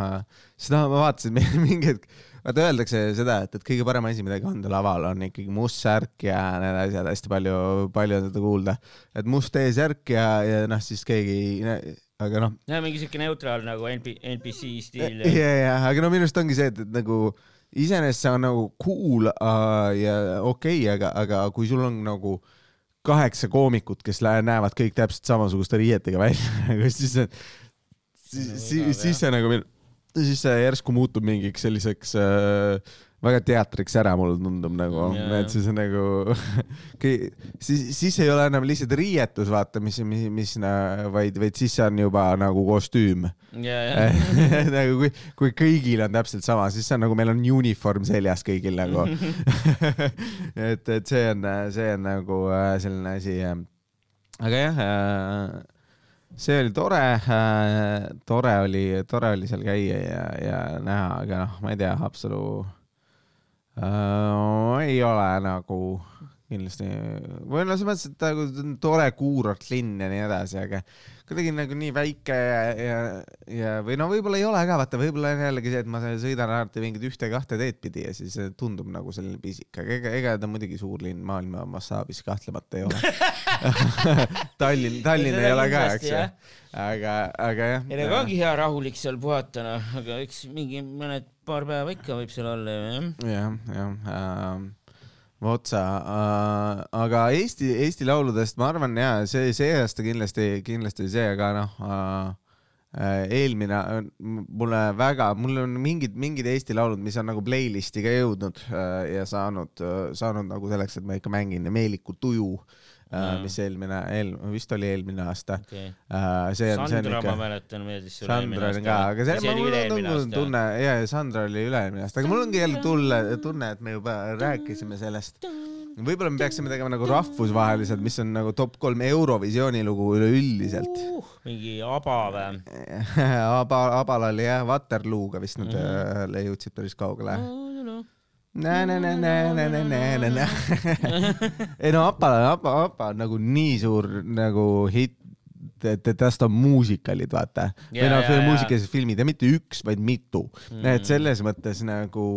Speaker 1: seda ma vaatasin [laughs] mingi hetk, vaata öeldakse seda, et, et kõige parem asi, mida kanda laval, on ikkagi must särk ja need asjad, hästi palju, palju on seda kuulda. et must T-särk ja, ja noh, siis keegi, aga noh,
Speaker 2: jah, mingi siuke neutraal nagu NP, NPC stiil
Speaker 1: ja, ja, aga no minu arust ongi see, et, et nagu iseenesest see on nagu cool uh, ja okei okay,, aga, aga kui sul on nagu kaheksa koomikut, kes lä- näevad kõik täpselt samasuguste riietega välja, [laughs] siis see, siis siis, siis see nagu, siis see järsku muutub mingiks selliseks äh, väga teatriks ära, mulle tundub nagu et siis on nagu [laughs] siis, siis ei ole enam lihtsalt riietus, vaata, mis, mis, mis, vaid, vaid siis see on juba nagu kostüüm [laughs] nagu kui, kui kõigil on täpselt sama, siis see on nagu meil on uniform seljas kõigil nagu. [laughs] et, et see on, see on nagu äh, selline asi. aga jah, see oli tore, tore oli, tore oli seal käia ja, ja näha, aga noh, ma ei tea, Haapsalu äh, ei ole nagu kindlasti, või no selles mõttes, et nagu ta on tore kuurortlinn ja nii edasi, aga kuidagi nagu nii väike ja, ja, ja või no võib-olla ei ole ka, vaata, võib-olla on jällegi see, et ma sõidan alati mingit ühte-kahte teed pidi ja siis tundub nagu selline pisik, aga ega, ega ta muidugi suur linn maailma mastaabis kahtlemata ei ole. [laughs] Tallinn, Tallinn ei ole ka, eks ju aga, aga jah.
Speaker 2: ei no aga ongi hea rahulik seal puhata, noh, aga eks mingi mõned paar päeva ikka võib seal olla ju, jah.
Speaker 1: jah, jah äh,. Otsa äh,, aga Eesti, Eesti lauludest ma arvan ja see, see aasta kindlasti, kindlasti see, aga noh äh, eelmine, mulle väga, mul on mingid, mingid Eesti laulud, mis on nagu playlist'i ka jõudnud äh, ja saanud, saanud nagu selleks, et ma ikka mängin. Meeliku tuju äh,,
Speaker 2: Mm.
Speaker 1: mis eelmine, eel-, vist oli eelmine aasta
Speaker 2: okei.
Speaker 1: äh,. see on, see on
Speaker 2: Sandra,
Speaker 1: ikka
Speaker 2: ma. mäletan, meeldis sulle
Speaker 1: Sandra on ka, aga see,
Speaker 2: see
Speaker 1: mul on tunne,
Speaker 2: aasta.
Speaker 1: tunne ja, ja Sandra oli üle-eelmine aasta, aga mul ongi jälle tulle, tunne, et me juba rääkisime sellest. võib-olla me peaksime tegema nagu rahvusvaheliselt, mis on nagu top kolm Eurovisiooni lugu üleüldiselt.
Speaker 2: Uh, mingi aba või? [laughs]
Speaker 1: Aba, Abal oli jah, Waterloo'ga vist nad mm -hmm. jõudsid päris kaugele.
Speaker 2: Mm.
Speaker 1: ei no Appa, Appa, Appa on nagu nii suur nagu hitt, et, et tast on muusikalid, vaata. või
Speaker 2: Jaa,
Speaker 1: noh
Speaker 2: jaa.
Speaker 1: muusikalised filmid ja mitte üks, vaid mitu mm.. et selles mõttes nagu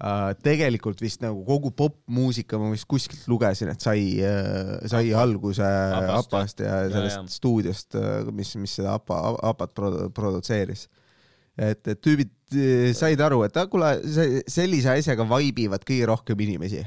Speaker 1: äh, tegelikult vist nagu kogu popmuusika ma vist kuskilt lugesin, et sai äh,, sai alguse
Speaker 2: Appast,
Speaker 1: Appast ja sellest
Speaker 2: jaa.
Speaker 1: stuudiost, mis, mis seda Appa, Appat produ- produtseeris. et, et tüübid äh, said aru, et kuule, sellise asjaga vaibivad kõige rohkem inimesi.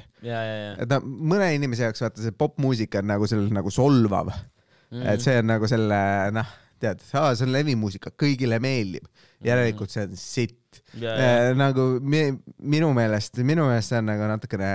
Speaker 1: et noh, mõne inimese jaoks vaata see popmuusika on nagu selline nagu solvav mm,
Speaker 2: Mhm.
Speaker 1: -hmm. et see on nagu selle noh, tead, see on levimuusika, kõigile meeldib, järelikult see on sitt.
Speaker 2: ja, ja,
Speaker 1: nagu mi, minu meelest, minu meelest see on nagu natukene,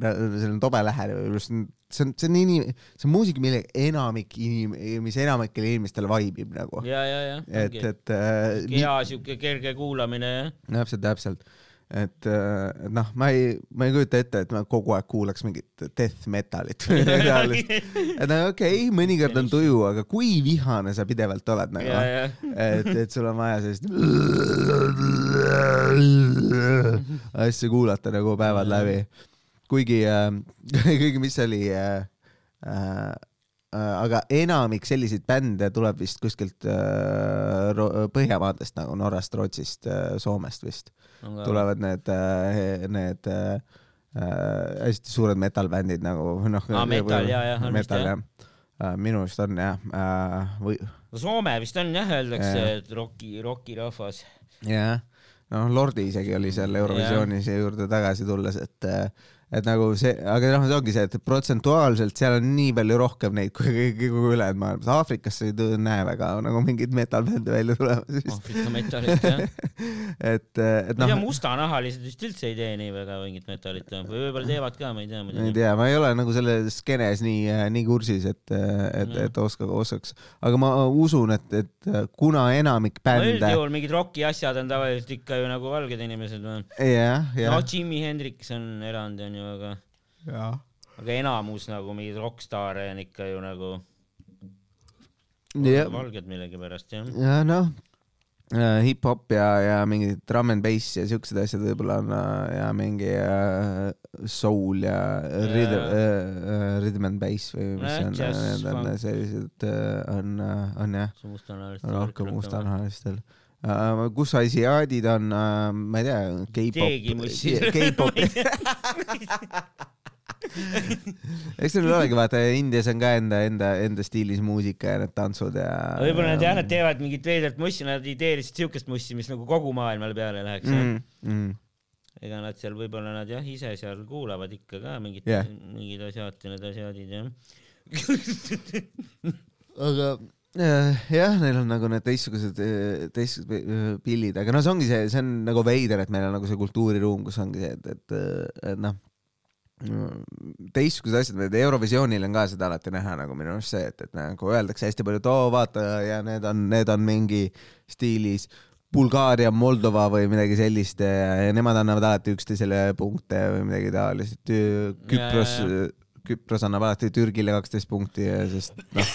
Speaker 1: selline tobe lähenemine, see on, see on inim-, see on muusika, mille enamik inim-, mis enamikele inimestele vaibib nagu.
Speaker 2: ja, ja, ja.
Speaker 1: et, et äh,
Speaker 2: hea siuke kerge kuulamine jah.
Speaker 1: täpselt, täpselt, et, et noh, ma ei, ma ei kujuta ette, et ma kogu aeg kuulaks mingit death metalit või midagi taolist. [laughs] et no okei okay,, mõnikord on tuju, aga kui vihane sa pidevalt oled nagu
Speaker 2: ja, ja,
Speaker 1: et, et sul on vaja sellist asja kuulata nagu päevad läbi. kuigi äh, [laughs] kuigi mis oli äh,, äh, äh, aga enamik selliseid bände tuleb vist kuskilt äh, Põhjamaadest nagu Norrast, Rootsist äh,, Soomest vist tulevad need äh,, need äh, äh, hästi suured metal-bändid nagu noh.
Speaker 2: Aa, metal, jaa, jah,
Speaker 1: metal
Speaker 2: jah.
Speaker 1: äh,. minu arust on jah äh, või
Speaker 2: no Soome vist on jah, öeldakse
Speaker 1: Jaa.,
Speaker 2: et roki, rokirahvas.
Speaker 1: jah, noh, Lordi isegi oli seal Eurovisioonis juurde tagasi tulles, et et nagu see, aga noh, see ongi see, et protsentuaalselt seal on nii palju rohkem neid kui kõigi kogu ülejäänud maailmas. Aafrikas sa ei näe väga nagu mingeid metal-bände välja tulemas vist.
Speaker 2: Aafrika metalit jah. [laughs]
Speaker 1: et, et
Speaker 2: ma ei tea,
Speaker 1: noh,
Speaker 2: mustanahalised vist üldse ei tee nii väga mingit metalit või võib-olla teevad ka, ma ei tea
Speaker 1: ma ei tea, ma ei ole nagu selle skeenes nii, nii kursis, et, et, et oska, oskaks, aga ma usun, et, et kuna enamik
Speaker 2: no
Speaker 1: bände,
Speaker 2: üldjuhul mingid roki asjad on tavaliselt ikka ju nagu valged inimesed või?
Speaker 1: jah,
Speaker 2: no
Speaker 1: jah,
Speaker 2: Jimi Hendrix on erand onju, aga,
Speaker 1: jah
Speaker 2: aga enamus nagu mingeid rokkstaare on ikka ju nagu
Speaker 1: Jah.
Speaker 2: valged millegipärast jah.
Speaker 1: ja noh, hip-hop ja, ja mingi drum and bass ja siuksed asjad võib-olla on äh, ja mingi äh, soul ja rhythm äh,, rhythm and bass või mis see on, need on sellised äh, on, on jah, rohkem. mustanahalistel. Kus asiaadid on uh,, ma ei tea, K-pop K-pop. [laughs] eks neil olegi, vaata Indias on ka enda, enda, enda stiilis muusika ja need tantsud ja.
Speaker 2: võib-olla nad jah, nad teevad mingit veidrat mussi, nad ei tee lihtsalt siukest mussi, mis nagu kogu maailmale peale läheks mm..
Speaker 1: mm,.
Speaker 2: Ega nad seal võib-olla nad jah, ise seal kuulavad ikka ka mingit yeah., mingid asjad, need asjadid jah.
Speaker 1: aga äh, jah, neil on nagu need teistsugused, teistsugused äh, pillid, aga no see ongi see, see on nagu veider, et meil on nagu see kultuuriruum, kus ongi see, et, et, et noh, teistsugused asjad, Eurovisioonil on ka seda alati näha nagu minu arust see, et, et nagu öeldakse hästi palju, et oo vaata ja need on, need on mingi stiilis Bulgaaria, Moldova või midagi sellist ja, ja nemad annavad alati üksteisele punkte või midagi taolist, Küpros
Speaker 2: Ja,
Speaker 1: Küpros annab alati Türgile kaksteist punkti, sest noh,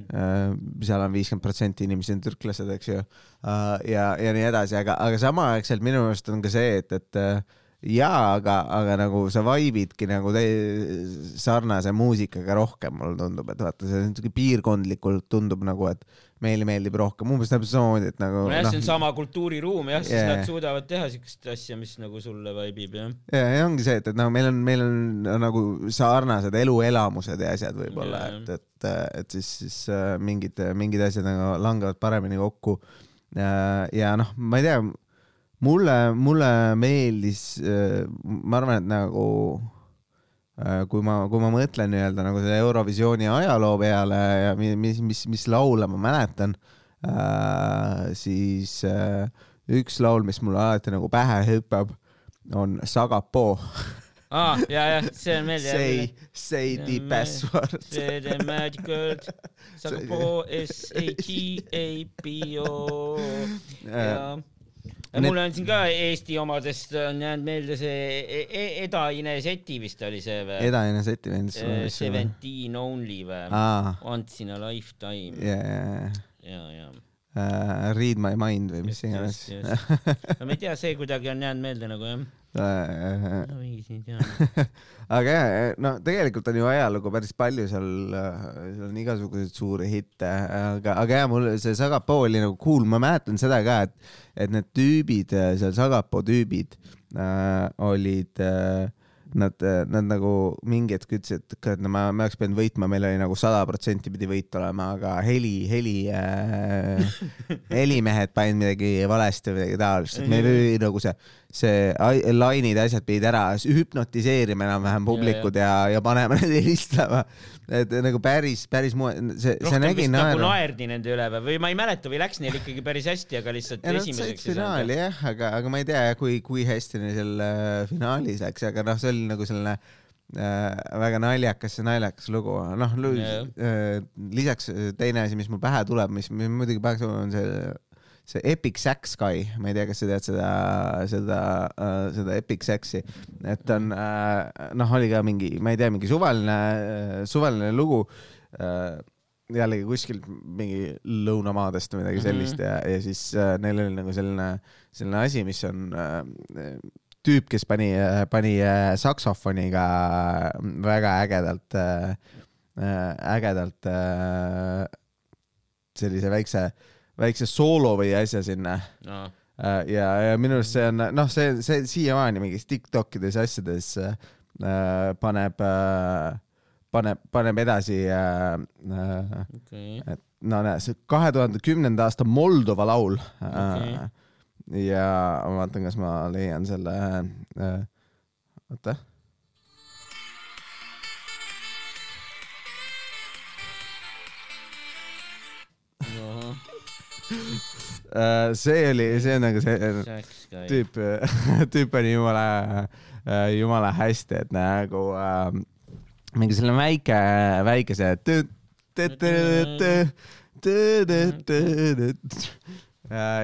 Speaker 1: [laughs] seal on viiskümmend protsenti inimesi on türklased, eks ju. ja, ja nii edasi, aga, aga samaaegselt minu meelest on ka see, et, et äh, jaa, aga, aga nagu sa vaibidki nagu sarnase muusikaga rohkem, mulle tundub, et vaata, see on siuke piirkondlikult tundub nagu, et meile meeldib rohkem, umbes täpselt samamoodi, et nagu
Speaker 2: nojah, see on
Speaker 1: noh,
Speaker 2: sama kultuuriruum jah, siis
Speaker 1: Jaa.
Speaker 2: nad suudavad teha siukest asja, mis nagu sulle vaibib jah.
Speaker 1: ja, ja ongi see, et, et nagu meil on, meil on nagu sarnased eluelamused ja asjad võib-olla,
Speaker 2: Jaa.
Speaker 1: et, et, et siis, siis äh, mingid, mingid asjad nagu langevad paremini kokku. ja noh, ma ei tea, mulle, mulle meeldis, ma arvan, et nagu äh, kui ma, kui ma mõtlen nii-öelda nagu selle Eurovisiooni ajaloo peale ja mi- mis, mis, mis laule ma mäletan, siis äh, üks laul, mis mulle alati nagu pähe hüppab, on Sagapoo.
Speaker 2: aa, ja, ja see on meil
Speaker 1: Say, say the password.
Speaker 2: see the magic word, [laughs] Sagapo S A G A B O [laughs]
Speaker 1: Need-
Speaker 2: mulle on siin ka Eesti omadest on jäänud meelde see E- E- Eda Ines Eti vist oli see või?
Speaker 1: edasine setiments.
Speaker 2: Seventeen Only või?
Speaker 1: aa,
Speaker 2: Once in a lifetime
Speaker 1: ja, ja,
Speaker 2: ja, ja,
Speaker 1: Read my mind või mis iganes.
Speaker 2: ma ei tea, see kuidagi on jäänud meelde nagu jah. Siin ei tea.
Speaker 1: aga jah, no tegelikult on ju ajalugu päris palju seal, seal on igasuguseid suuri hitte, aga, aga jah, mul see Sagapoo oli nagu cool, ma mäletan seda ka, et, et need tüübid seal Sagapoo tüübid äh, olid äh, Nad, nad nagu mingi hetk ütlesid, et kurat, no ma, ma oleks pidanud võitma, meil oli nagu sada protsenti pidi võit olema, aga heli, heli äh, [laughs] helimehed panid midagi valesti või midagi taolist, et meil oli nagu see, see ai- lainid ja asjad pidid ära hüpnotiseerima enam-vähem publikud ja, ja, ja panema need helistama. Et nagu päris, päris mu-, see, see nägi
Speaker 2: nagu
Speaker 1: naeru.
Speaker 2: naerdi nende üle või, või ma ei mäleta või läks neil ikkagi päris hästi, aga lihtsalt
Speaker 1: ja
Speaker 2: esimeseks
Speaker 1: finaali jah, aga, aga ma ei tea, kui, kui hästi neil seal äh, finaalis läks, aga noh, see oli nagu selline äh, väga naljakas, naljakas lugu, noh äh, lisaks teine asi, mis mul pähe tuleb, mis mis muidugi pähe tuleb, on see see Epic Sax Guy, ma ei tea, kas sa tead seda, seda äh,, seda Epic Saxi, et on äh, noh, oli ka mingi, ma ei tea, mingi suvaline, suvaline lugu äh, jällegi kuskilt mingi lõunamaadest või midagi
Speaker 2: Mhm.
Speaker 1: sellist ja, ja siis äh, neil oli nagu selline, selline asi, mis on äh, tüüp, kes pani, pani äh, saksofoniga väga ägedalt äh,, ägedalt äh, sellise väikse, väikse soolo või asja sinna
Speaker 2: no
Speaker 1: Äh, ja, ja minu arust see on noh, see, see siiamaani mingis Tiktokides ja asjades äh, paneb äh,, paneb, paneb edasi äh,. Äh,
Speaker 2: okei,
Speaker 1: et no näe, see kahe tuhande kümnenda aasta Moldova laul äh,. ja ma vaatan, kas ma leian selle äh,. oota. Äh, see oli, see on nagu see tüüp, [laughs] tüüp oli jumala, äh, jumala hästi, et nagu äh, mingi selline väike, väike see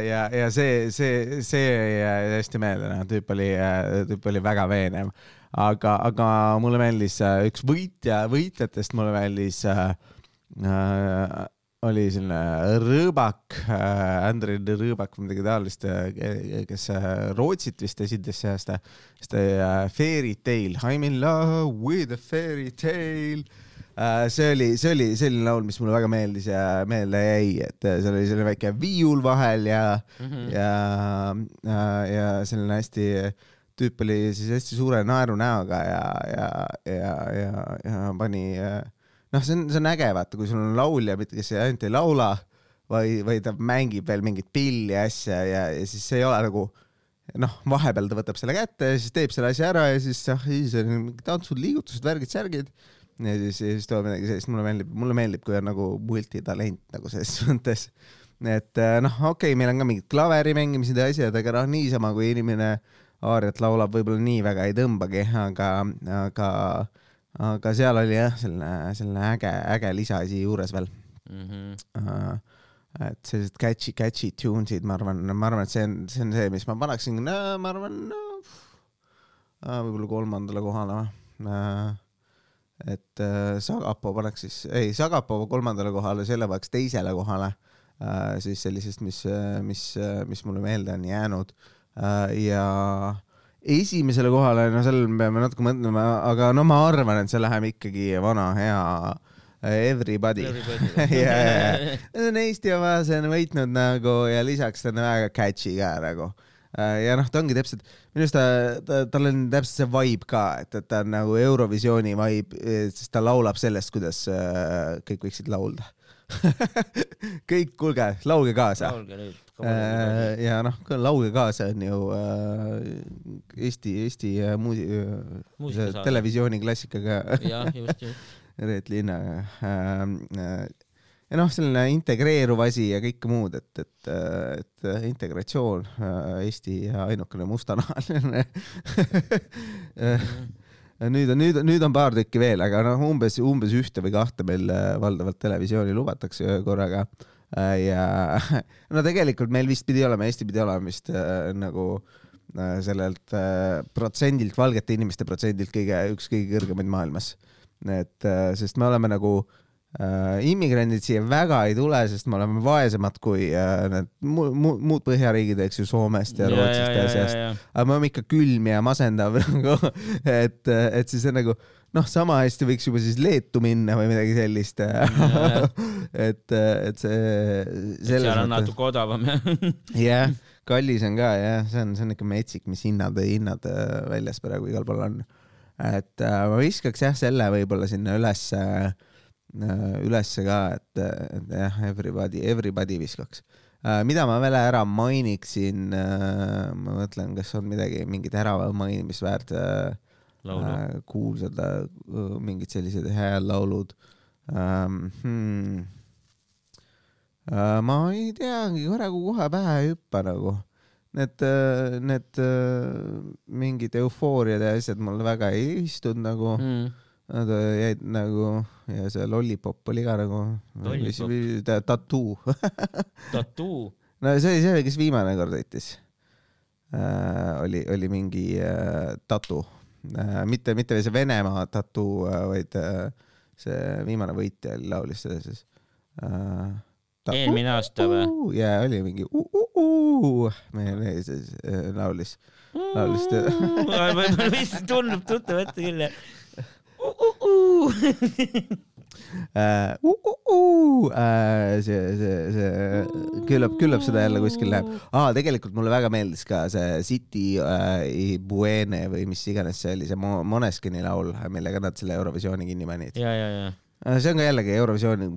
Speaker 1: ja, ja see, see, see jäi hästi meelde, noh, tüüp oli, äh, tüüp oli väga veenev, aga, aga mulle meeldis üks võitja, võitjatest mulle meeldis äh, oli selline Rõõbak äh,, Andrei Rõõbak või midagi taolist, kes äh, Rootsit vist esindas see aasta, seda äh, Fairy Tale, I m in love with a fairy tale äh,. see oli, see oli selline laul, mis mulle väga meeldis ja meelde jäi, et äh, seal oli selline väike viiul vahel ja
Speaker 2: Mhm.
Speaker 1: ja, ja, ja selline hästi, tüüp oli siis hästi suure naerunäoga ja, ja, ja, ja, ja pani noh, see on, see on äge, vaata, kui sul on laulja, kes ainult ei laula, või, või ta mängib veel mingit pilli ja asja ja, ja siis see ei ole nagu noh, vahepeal ta võtab selle kätte ja siis teeb selle asja ära ja siis ah, siis on tantsud, liigutused, värgid, särgid ja siis, siis tuleb midagi sellist, mulle meeldib, mulle meeldib, kui on nagu multitalent nagu selles [laughs] mõttes. et äh, noh, okei okay,, meil on ka mingid klaveri mängimised ja asjad, aga noh, niisama kui inimene aariat laulab, võib-olla nii väga ei tõmbagi, aga, aga, aga seal oli jah, selline, selline äge, äge lisaasi juures veel
Speaker 2: Mhm.
Speaker 1: uh,. et sellised catchy, catchy tunes'id, ma arvan, ma arvan, et see on, see on see, mis ma paneksin, ma arvan uh, võib-olla kolmandale kohale uh,. et uh, Sagapo paneks siis, ei Sagapo kolmandale kohale, selle paneks teisele kohale uh, siis sellisest, mis, mis, mis mulle meelde on jäänud uh, ja esimesele kohale, no seal me peame natuke mõtlema, aga no ma arvan, et see läheb ikkagi vana hea Everybody,
Speaker 2: Everybody.
Speaker 1: ja, ja, ja, see on Eesti oma, see on võitnud nagu ja lisaks ta on väga catchy ka nagu. ja noh, ta ongi täpselt, minu arust ta, ta, tal on täpselt see vibe ka, et, et ta on nagu Eurovisiooni vibe, sest ta laulab sellest, kuidas kõik võiksid laulda. [laughs] kõik, kuulge, laulge kaasa.
Speaker 2: laulge nüüd.
Speaker 1: Äh, ja noh, laulge kaasa on ju äh, Eesti, Eesti äh, muusi- televisiooni klassikaga
Speaker 2: jah, just, just. [laughs]
Speaker 1: Reet. Äh, ja noh, selline integreeruv asi ja kõike muud, et, et, et integratsioon Eesti ainukene mustanahaline [laughs] nüüd on, nüüd, nüüd on paar tükki veel, aga noh, umbes, umbes ühte või kahte meil äh, valdavalt televisiooni lubatakse korraga. ja [laughs] no tegelikult meil vist pidi olema, Eesti pidi olema vist äh, nagu äh, sellelt äh, protsendilt, valgete inimeste protsendilt kõige, üks kõige kõrgemaid maailmas. et äh, sest me oleme nagu äh, immigrandid siia väga ei tule, sest me oleme vaesemad kui äh, need mu, mu, muud põhjariigid, eks ju, Soomest ja Rootsist ja asjast. aga me oleme ikka külm ja masendav [laughs] nagu, et, et siis on nagu noh, sama hästi võiks juba siis Leetu minna või midagi sellist. [laughs] et, et see.
Speaker 2: seal on natuke odavam jah. [laughs]
Speaker 1: jah, kallis on ka jah, see on, see on ikka metsik, mis hinnad, hinnad äh, väljas praegu igal pool on. et äh, ma viskaks jah selle võib-olla sinna ülesse äh, ülesse ka, et, et jah, everybody, everybody viskaks. äh, mida ma veel ära mainiksin äh,, ma mõtlen, kas on midagi, mingit ära mainimisväärt äh,
Speaker 2: laulu
Speaker 1: äh, kuulsad äh, mingid sellised head laulud ähm,. Hmm. Äh, ma ei teagi, praegu kohe pähe ei hüppa nagu. Need, need mingid eufooriad ja asjad mulle väga ei istunud nagu mm.. Nad jäid nagu ja see Lollipop oli ka nagu. tattoo [laughs]
Speaker 2: tattoo
Speaker 1: no see oli see, kes viimane kord võitis äh,. oli, oli mingi äh, tattoo äh,, mitte, mitte see Venemaa tattoo äh,, vaid äh, see viimane võitja oli laulis selles siis
Speaker 2: äh, eelmine aasta või?
Speaker 1: jaa, oli mingi uh, meie mees laulis, laulis.
Speaker 2: võib-olla vist tundub tuttav ette küll jah
Speaker 1: see, see, see küllap, küllap seda jälle kuskil läheb ah,. tegelikult mulle väga meeldis ka see City uh, Buene või mis iganes see oli, see Moneskini laul, millega nad selle Eurovisiooni kinni panid.
Speaker 2: ja, ja, ja
Speaker 1: uh, see on ka jällegi Eurovisiooni,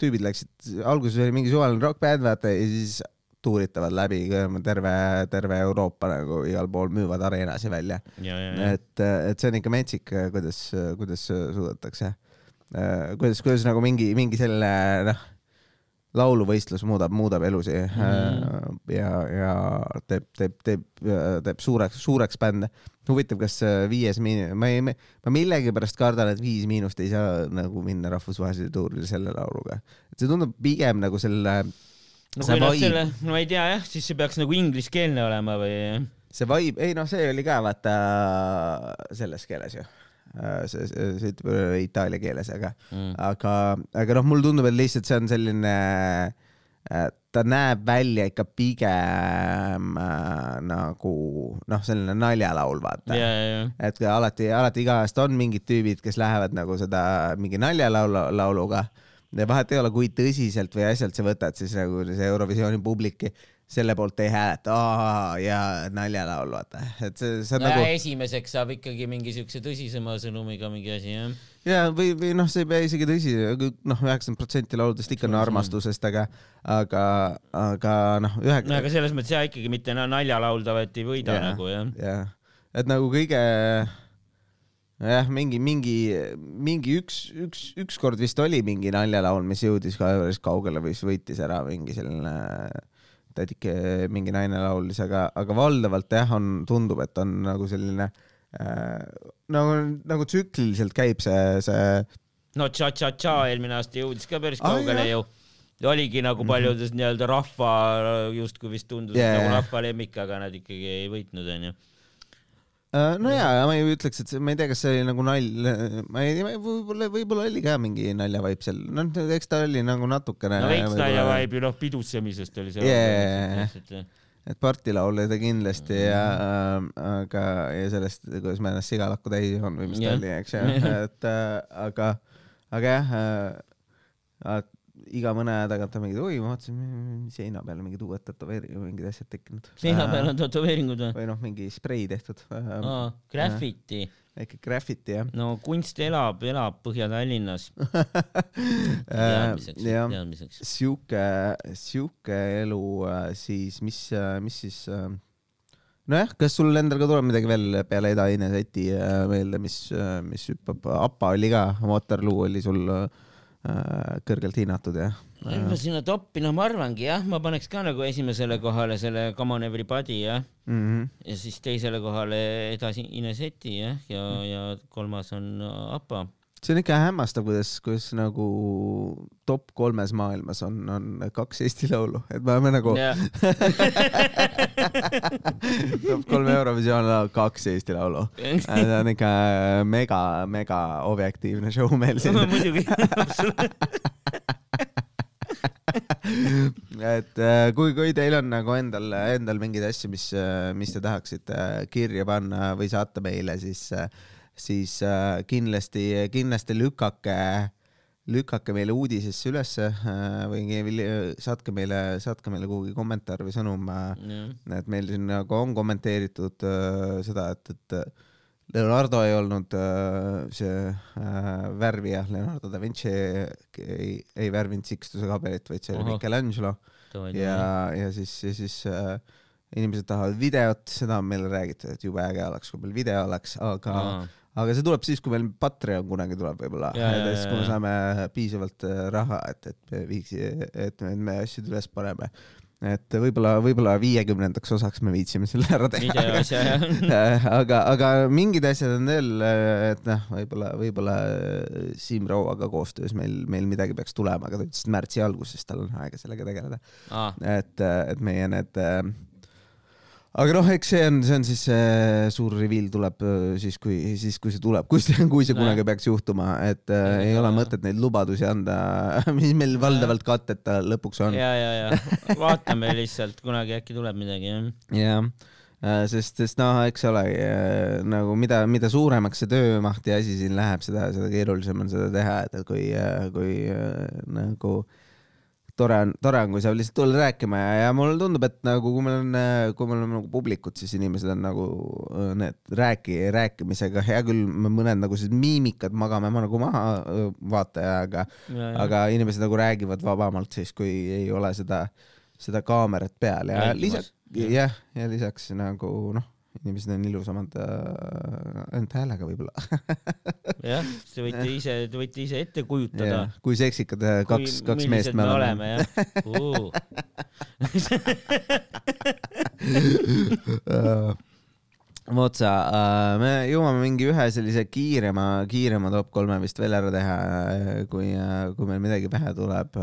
Speaker 1: tüübid läksid, alguses oli mingi suvaline rokkbänd, vaata, ja siis tuuritavad läbi terve, terve Euroopa nagu igal pool müüvad areenasi välja. et, et see on ikka metsik, kuidas, kuidas suudetakse Äh, kuidas, kuidas nagu mingi, mingi selline noh, lauluvõistlus muudab, muudab elusid mm. ja, ja teeb, teeb, teeb, teeb suureks, suureks bände. huvitav, kas viies miinus, ma ei, ma millegipärast kardan, et Viis Miinust ei saa nagu minna rahvusvahelisele tuurile selle lauluga. see tundub pigem nagu selle
Speaker 2: no kui nad selle, no ma ei tea jah, siis see peaks nagu ingliskeelne olema või?
Speaker 1: see vibe, ei noh, see oli ka vaata selles keeles ju Äh, see, see, see ütleb itaalia keeles, aga mm., aga, aga noh, mulle tundub, et lihtsalt see on selline, äh, ta näeb välja ikka pigem äh, nagu noh, selline naljalaul, vaata
Speaker 2: yeah,. Yeah,
Speaker 1: et alati, alati iga aasta on mingid tüübid, kes lähevad nagu seda mingi naljalaulu, lauluga vahet ei ole, kui tõsiselt või asjalt sa võtad, siis nagu see Eurovisiooni publik selle poolt ei hääleta ja naljalaul, vaata, et see, see on
Speaker 2: no
Speaker 1: nagu.
Speaker 2: esimeseks saab ikkagi mingi siukse tõsisema sõnumiga mingi asi, jah.
Speaker 1: ja või, või noh, see ei pea isegi tõsi, noh, üheksakümmend protsenti lauludest ikka on armastusest, aga, aga, aga noh, ühe.
Speaker 2: no aga selles mõttes jah, ikkagi mitte naljalauldavat ei võida ja, nagu jah.
Speaker 1: jah, et nagu kõige jah, mingi, mingi, mingi üks, üks, ükskord vist oli mingi naljalaul, mis jõudis ka päris kaugele või siis võitis ära mingi selline tädike mingi naine laulis, aga, aga valdavalt jah, on, tundub, et on nagu selline äh, nagu, nagu tsükliliselt käib see, see.
Speaker 2: no Cha-Cha-Cha eelmine aasta jõudis ka päris kaugele ah, ju. oligi nagu mhm. paljudes mm -hmm. nii-öelda rahva, justkui vist tundus yeah. nagu rahva lemmik, aga nad ikkagi ei võitnud, onju
Speaker 1: Äh, no jaa, ma ei ütleks, et see, ma ei tea, kas see oli nagu nalj, ma ei tea, võib-olla, võib-olla oli ka mingi naljavaip seal, noh, eks ta oli nagu natukene.
Speaker 2: no veits naljavaip ju noh, pidutsemisest oli see
Speaker 1: yeah.. et partilaul oli ta kindlasti ja äh,, aga, ja sellest, kuidas ma ennast sigalakku täis joon või mis ta oli, eks ju, [laughs] et äh, aga, aga jah äh,, iga mõne aja tagant on mingid, oi, ma vaatasin seina peal mingid uued tätoveeringud, mingid asjad tekkinud.
Speaker 2: seina peal on tätoveeringud või?
Speaker 1: või noh, mingi sprei tehtud.
Speaker 2: Graffiti.
Speaker 1: väike graffiti jah.
Speaker 2: no kunst elab, elab Põhja-Tallinnas [laughs] teadmiseks, teadmiseks.
Speaker 1: sihuke, sihuke elu äh, siis, mis, äh, mis siis äh, nojah, kas sul endal ka tuleb midagi veel peale Eda Ineseti meelde, mis, mis hüppab, APA oli ka, Waterloo oli sul äh, Äh, kõrgelt hinnatud jah.
Speaker 2: ma sinna toppi, noh, ma arvangi jah, ma paneks ka nagu esimesele kohale selle Come on everybody jah mm. -hmm. ja siis teisele kohale edasi Ineseti jah, ja, ja kolmas on APA
Speaker 1: see on ikka hämmastav, kuidas, kuidas nagu top kolmes maailmas on, on kaks Eesti Laulu, et me oleme nagu yeah. [laughs] top kolm Eurovisioon laul, kaks Eesti Laulu. see on ikka mega, mega objektiivne show meil siin [laughs]
Speaker 2: muidugi [laughs]
Speaker 1: et äh, kui, kui teil on nagu endal, endal mingeid asju, mis, mis te tahaksite kirja panna või saata meile, siis äh, siis äh, kindlasti, kindlasti lükake, lükake meile uudisesse ülesse äh, või saatke meile, saatke meile kuhugi kommentaar või sõnum. Äh, et meil siin nagu on kommenteeritud seda, et, et Leonardo ei olnud see värvija, Leonardo da Vinci ei, ei värvinud Sixtuse kabelit, vaid see oli. Michelangelo ja, ja siis, ja siis äh, inimesed tahavad videot, seda on meile räägitud, et jube äge oleks, kui meil video oleks, aga
Speaker 2: Aa.
Speaker 1: Aga see tuleb siis, kui meil Patreon kunagi tuleb võib-olla, et siis, kui me saame piisavalt äh, raha, et, et me viiks, et me, me asjad üles paneme. et võib-olla, võib-olla viiekümnendaks osaks me viitsime selle ära teha.
Speaker 2: jah.
Speaker 1: aga, aga mingid asjad on veel, et noh, võib-olla, võib-olla Siim Rauaga koostöös meil, meil midagi peaks tulema, aga ta ütles, et märtsi alguses tal on aega sellega tegeleda.
Speaker 2: aa,
Speaker 1: et, et meie need äh, aga noh, eks see on, see on siis see suur reveal tuleb äh, siis, kui, siis kui see tuleb, kui see, kui see kunagi peaks juhtuma, et äh,
Speaker 2: Jah,
Speaker 1: ei ole
Speaker 2: jah.
Speaker 1: mõtet neid lubadusi anda, [laughs] mis meil valdavalt katteta lõpuks on.
Speaker 2: ja, ja, ja vaatame lihtsalt, kunagi äkki tuleb midagi jah.
Speaker 1: jah, sest, sest noh, eks ole nagu mida, mida suuremaks see töömaht ja asi siin läheb, seda, seda keerulisem on seda teha, et, kui, kui äh, nagu tore on, tore on, kui saab lihtsalt tulla rääkima ja, ja mulle tundub, et nagu kui meil on, kui meil on nagu publikut, siis inimesed on nagu need rääki, rääkimisega, hea küll, mõned nagu sellised miimikad magame ma nagu maha äh, vaataja, aga inimesed nagu räägivad vabamalt siis, kui ei ole seda, seda kaamerat peal ja lisaks,
Speaker 2: jah,
Speaker 1: ja lisaks nagu noh, inimesed on ilusamad äh, ainult häälega võib-olla. [laughs]
Speaker 2: jah, te võite ise, te võite ise ette kujutada.
Speaker 1: kui seksikad äh, kaks, kaks meest me oleme.
Speaker 2: jah uh. [laughs]
Speaker 1: vot sa, me jõuame mingi ühe sellise kiirema, kiirema top kolme vist veel ära teha, kui, kui meil midagi pähe tuleb.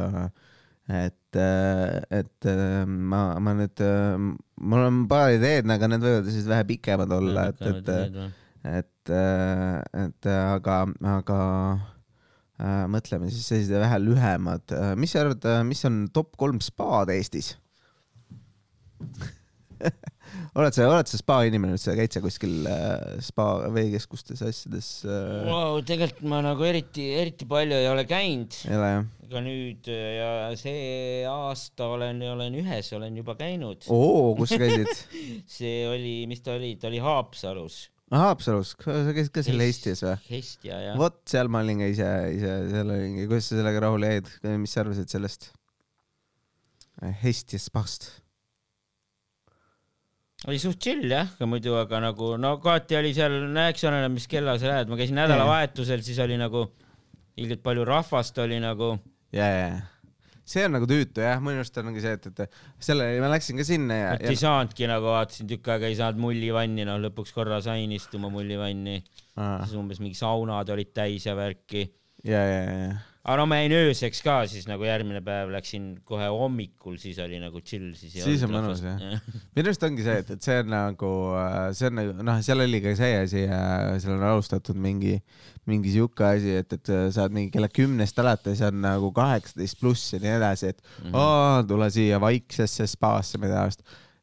Speaker 1: et, et äh, ma, ma nüüd, mul on paar ideed, aga need võivad siis vähe pikemad olla, et, et, et, et aga, aga äh, mõtleme siis sellised vähe lühemad. mis sa arvad, mis on top kolm spaad Eestis? [laughs] oled sa, oled sa spa inimene üldse, käid sa kuskil äh, spa veekeskustes asjades äh,?
Speaker 2: Wow, tegelikult ma nagu eriti, eriti palju ei ole käinud, aga nüüd ja see aasta olen, olen ühes olen juba käinud.
Speaker 1: oo, kus sa käisid? [laughs]
Speaker 2: see oli, mis ta oli, ta oli Haapsalus.
Speaker 1: Haapsalus, sa käisid ka seal Hestias või?
Speaker 2: Hestia jah.
Speaker 1: vot seal ma olin ka ise, ise seal olingi, kuidas sa sellega rahule jäid, mis sa arvasid sellest? Hestias spast.
Speaker 2: Oli suht chill jah, aga muidu, aga nagu no kohati oli seal, no eks oleneb, mis kella sa lähed, ma käisin nädalavahetusel, siis oli nagu ilgelt palju rahvast oli nagu.
Speaker 1: ja, ja, ja see on nagu tüütu jah, minu arust ongi see, et, et selle, ma läksin ka sinna ja,
Speaker 2: et ei saanudki nagu vaatasin tükk aega ei saanud mullivanni, noh lõpuks korra sain istuma mullivanni,
Speaker 1: ja,
Speaker 2: siis umbes mingi saunad olid täis ja värki.
Speaker 1: ja, ja, ja
Speaker 2: aga no ma jäin ööseks ka, siis nagu järgmine päev läksin kohe hommikul, siis oli nagu chill, siis ei
Speaker 1: Siis on mõnus, jah. [laughs] minu arust ongi see, et, et see on nagu, see on nagu noh, seal oli ka see asi, seal on alustatud mingi, mingi sihuke asi, et, et saad mingi kella kümnest alates on nagu kaheksateist pluss ja nii edasi, et mm. -hmm. tule siia vaiksesse spaasse, ei tea,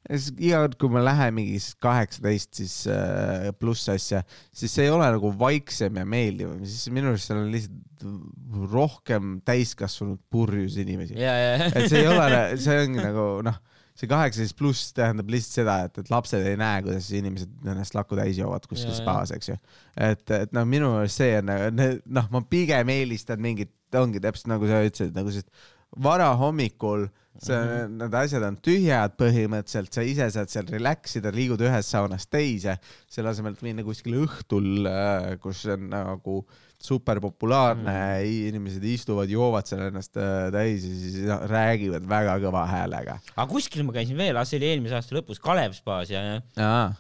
Speaker 1: ja siis iga kord, kui ma lähen mingi kaheksateist siis äh, pluss asja, siis see ei ole nagu vaiksem ja meeldivam, siis minu arust seal on lihtsalt rohkem täiskasvanud purjus inimesi.
Speaker 2: ja, ja.
Speaker 1: et see ei ole, see ongi nagu noh, see kaheksateist pluss tähendab lihtsalt seda, et, et lapsed ei näe, kuidas inimesed ennast lakku täis joovad kuskil
Speaker 2: Jaa,
Speaker 1: spaas, eks ju. et, et noh, minu meelest see on noh, ma pigem eelistan mingit, ongi täpselt nagu sa ütlesid, nagu sellist varahommikul see mm. -hmm. need asjad on tühjad põhimõtteliselt, sa ise saad seal relax ida, liigud ühest saunast teise, selle asemel, et minna kuskile õhtul, kus on nagu super populaarne mm, -hmm. inimesed istuvad, joovad seal ennast äh, täis ja siis räägivad väga kõva häälega.
Speaker 2: aga kuskil ma käisin veel, see oli eelmise aasta lõpus Kalev spaas ja, ja.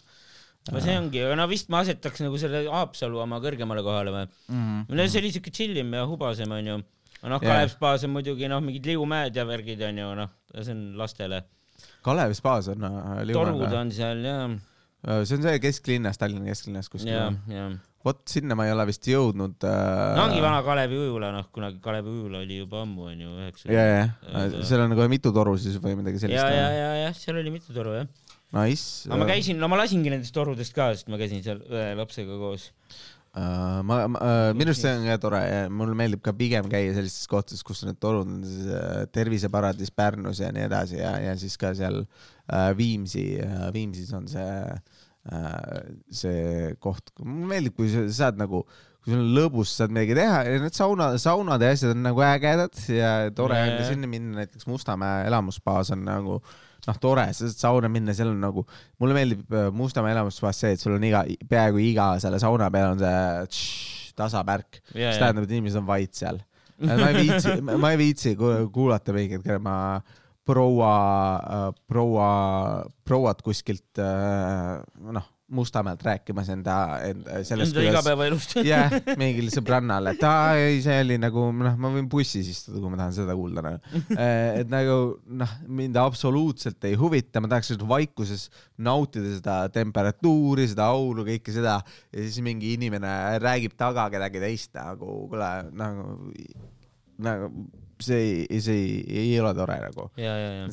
Speaker 2: no see ongi, aga no vist ma asetaks nagu selle Haapsalu oma kõrgemale kohale või?
Speaker 1: mm..
Speaker 2: no see oli siuke chillim ja hubasem onju. Noh. Kalev spaas on muidugi noh, mingid liumäed ja värgid onju, noh, see on lastele.
Speaker 1: Kalevi spaas on äh,
Speaker 2: torud
Speaker 1: Liumäel.
Speaker 2: on seal ja,
Speaker 1: see on see kesklinnas, Tallinna kesklinnas kuskil
Speaker 2: ja ja.
Speaker 1: vot sinna ma ei ole vist jõudnud äh....
Speaker 2: no ongi vana Kalevi ujula, noh, kunagi Kalevi ujula oli juba ammu onju, üheksa.
Speaker 1: ja, ja,
Speaker 2: Aga-
Speaker 1: seal on nagu mitu toru siis või midagi sellist
Speaker 2: ja, ja, ja, jah, seal oli mitu toru jah.
Speaker 1: Nice.
Speaker 2: aga ma käisin, no ma lasingi nendest torudest ka, sest ma käisin seal õe lapsega koos.
Speaker 1: Uh, ma, ma uh, minu arust see on ka tore ja mulle meeldib ka pigem käia sellistes kohtades, kus need torud on siis uh, Terviseparadis Pärnus ja nii edasi ja, ja siis ka seal Viimsi Viimsis on see see koht, mulle meeldib, kui sa saad nagu, kui sul on lõbus, saad midagi teha ja need sauna, saunad ja asjad on nagu ägedad ja tore on ka sinna minna, näiteks Mustamäe elamusbaas on nagu noh, tore, sa saad sauna minna, seal on nagu, mulle meeldib äh, Mustamäe elamusbaas see, et sul on iga, peaaegu iga selle sauna peal on see tš, tasapärk,
Speaker 2: ja,
Speaker 1: mis tähendab, et inimesed on vait seal. ma ei viitsi, ma ei viitsi ku- kuulata mingeid, kelle ma proua, proua, prouad kuskilt äh, noh, Mustamäelt rääkimas enda, enda sellest,
Speaker 2: enda igapäevaelust. [laughs]
Speaker 1: jah, mingil sõbrannal, et aa ei, see oli nagu noh, ma võin bussis istuda, kui ma tahan seda kuulda nagu. [laughs] et nagu noh, mind absoluutselt ei huvita, ma tahaks vaikuses nautida seda temperatuuri, seda auru, kõike seda ja siis mingi inimene räägib taga kedagi teist nagu, kuule nagu, nagu see, see ei, ei ole tore nagu.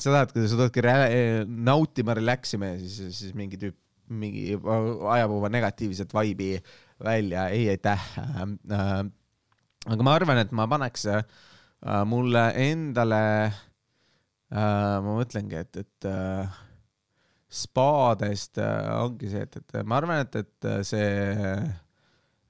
Speaker 1: sa tahad, sa rä- nautima, relax ima ja siis, siis mingi tüüp, mingi ajab oma negatiivset vaibi välja, ei aitäh äh,. Äh, aga ma arvan, et ma paneks äh, mulle endale äh,, ma mõtlengi, et, et äh, spaadest äh, ongi see, et, et ma arvan, et, et äh, see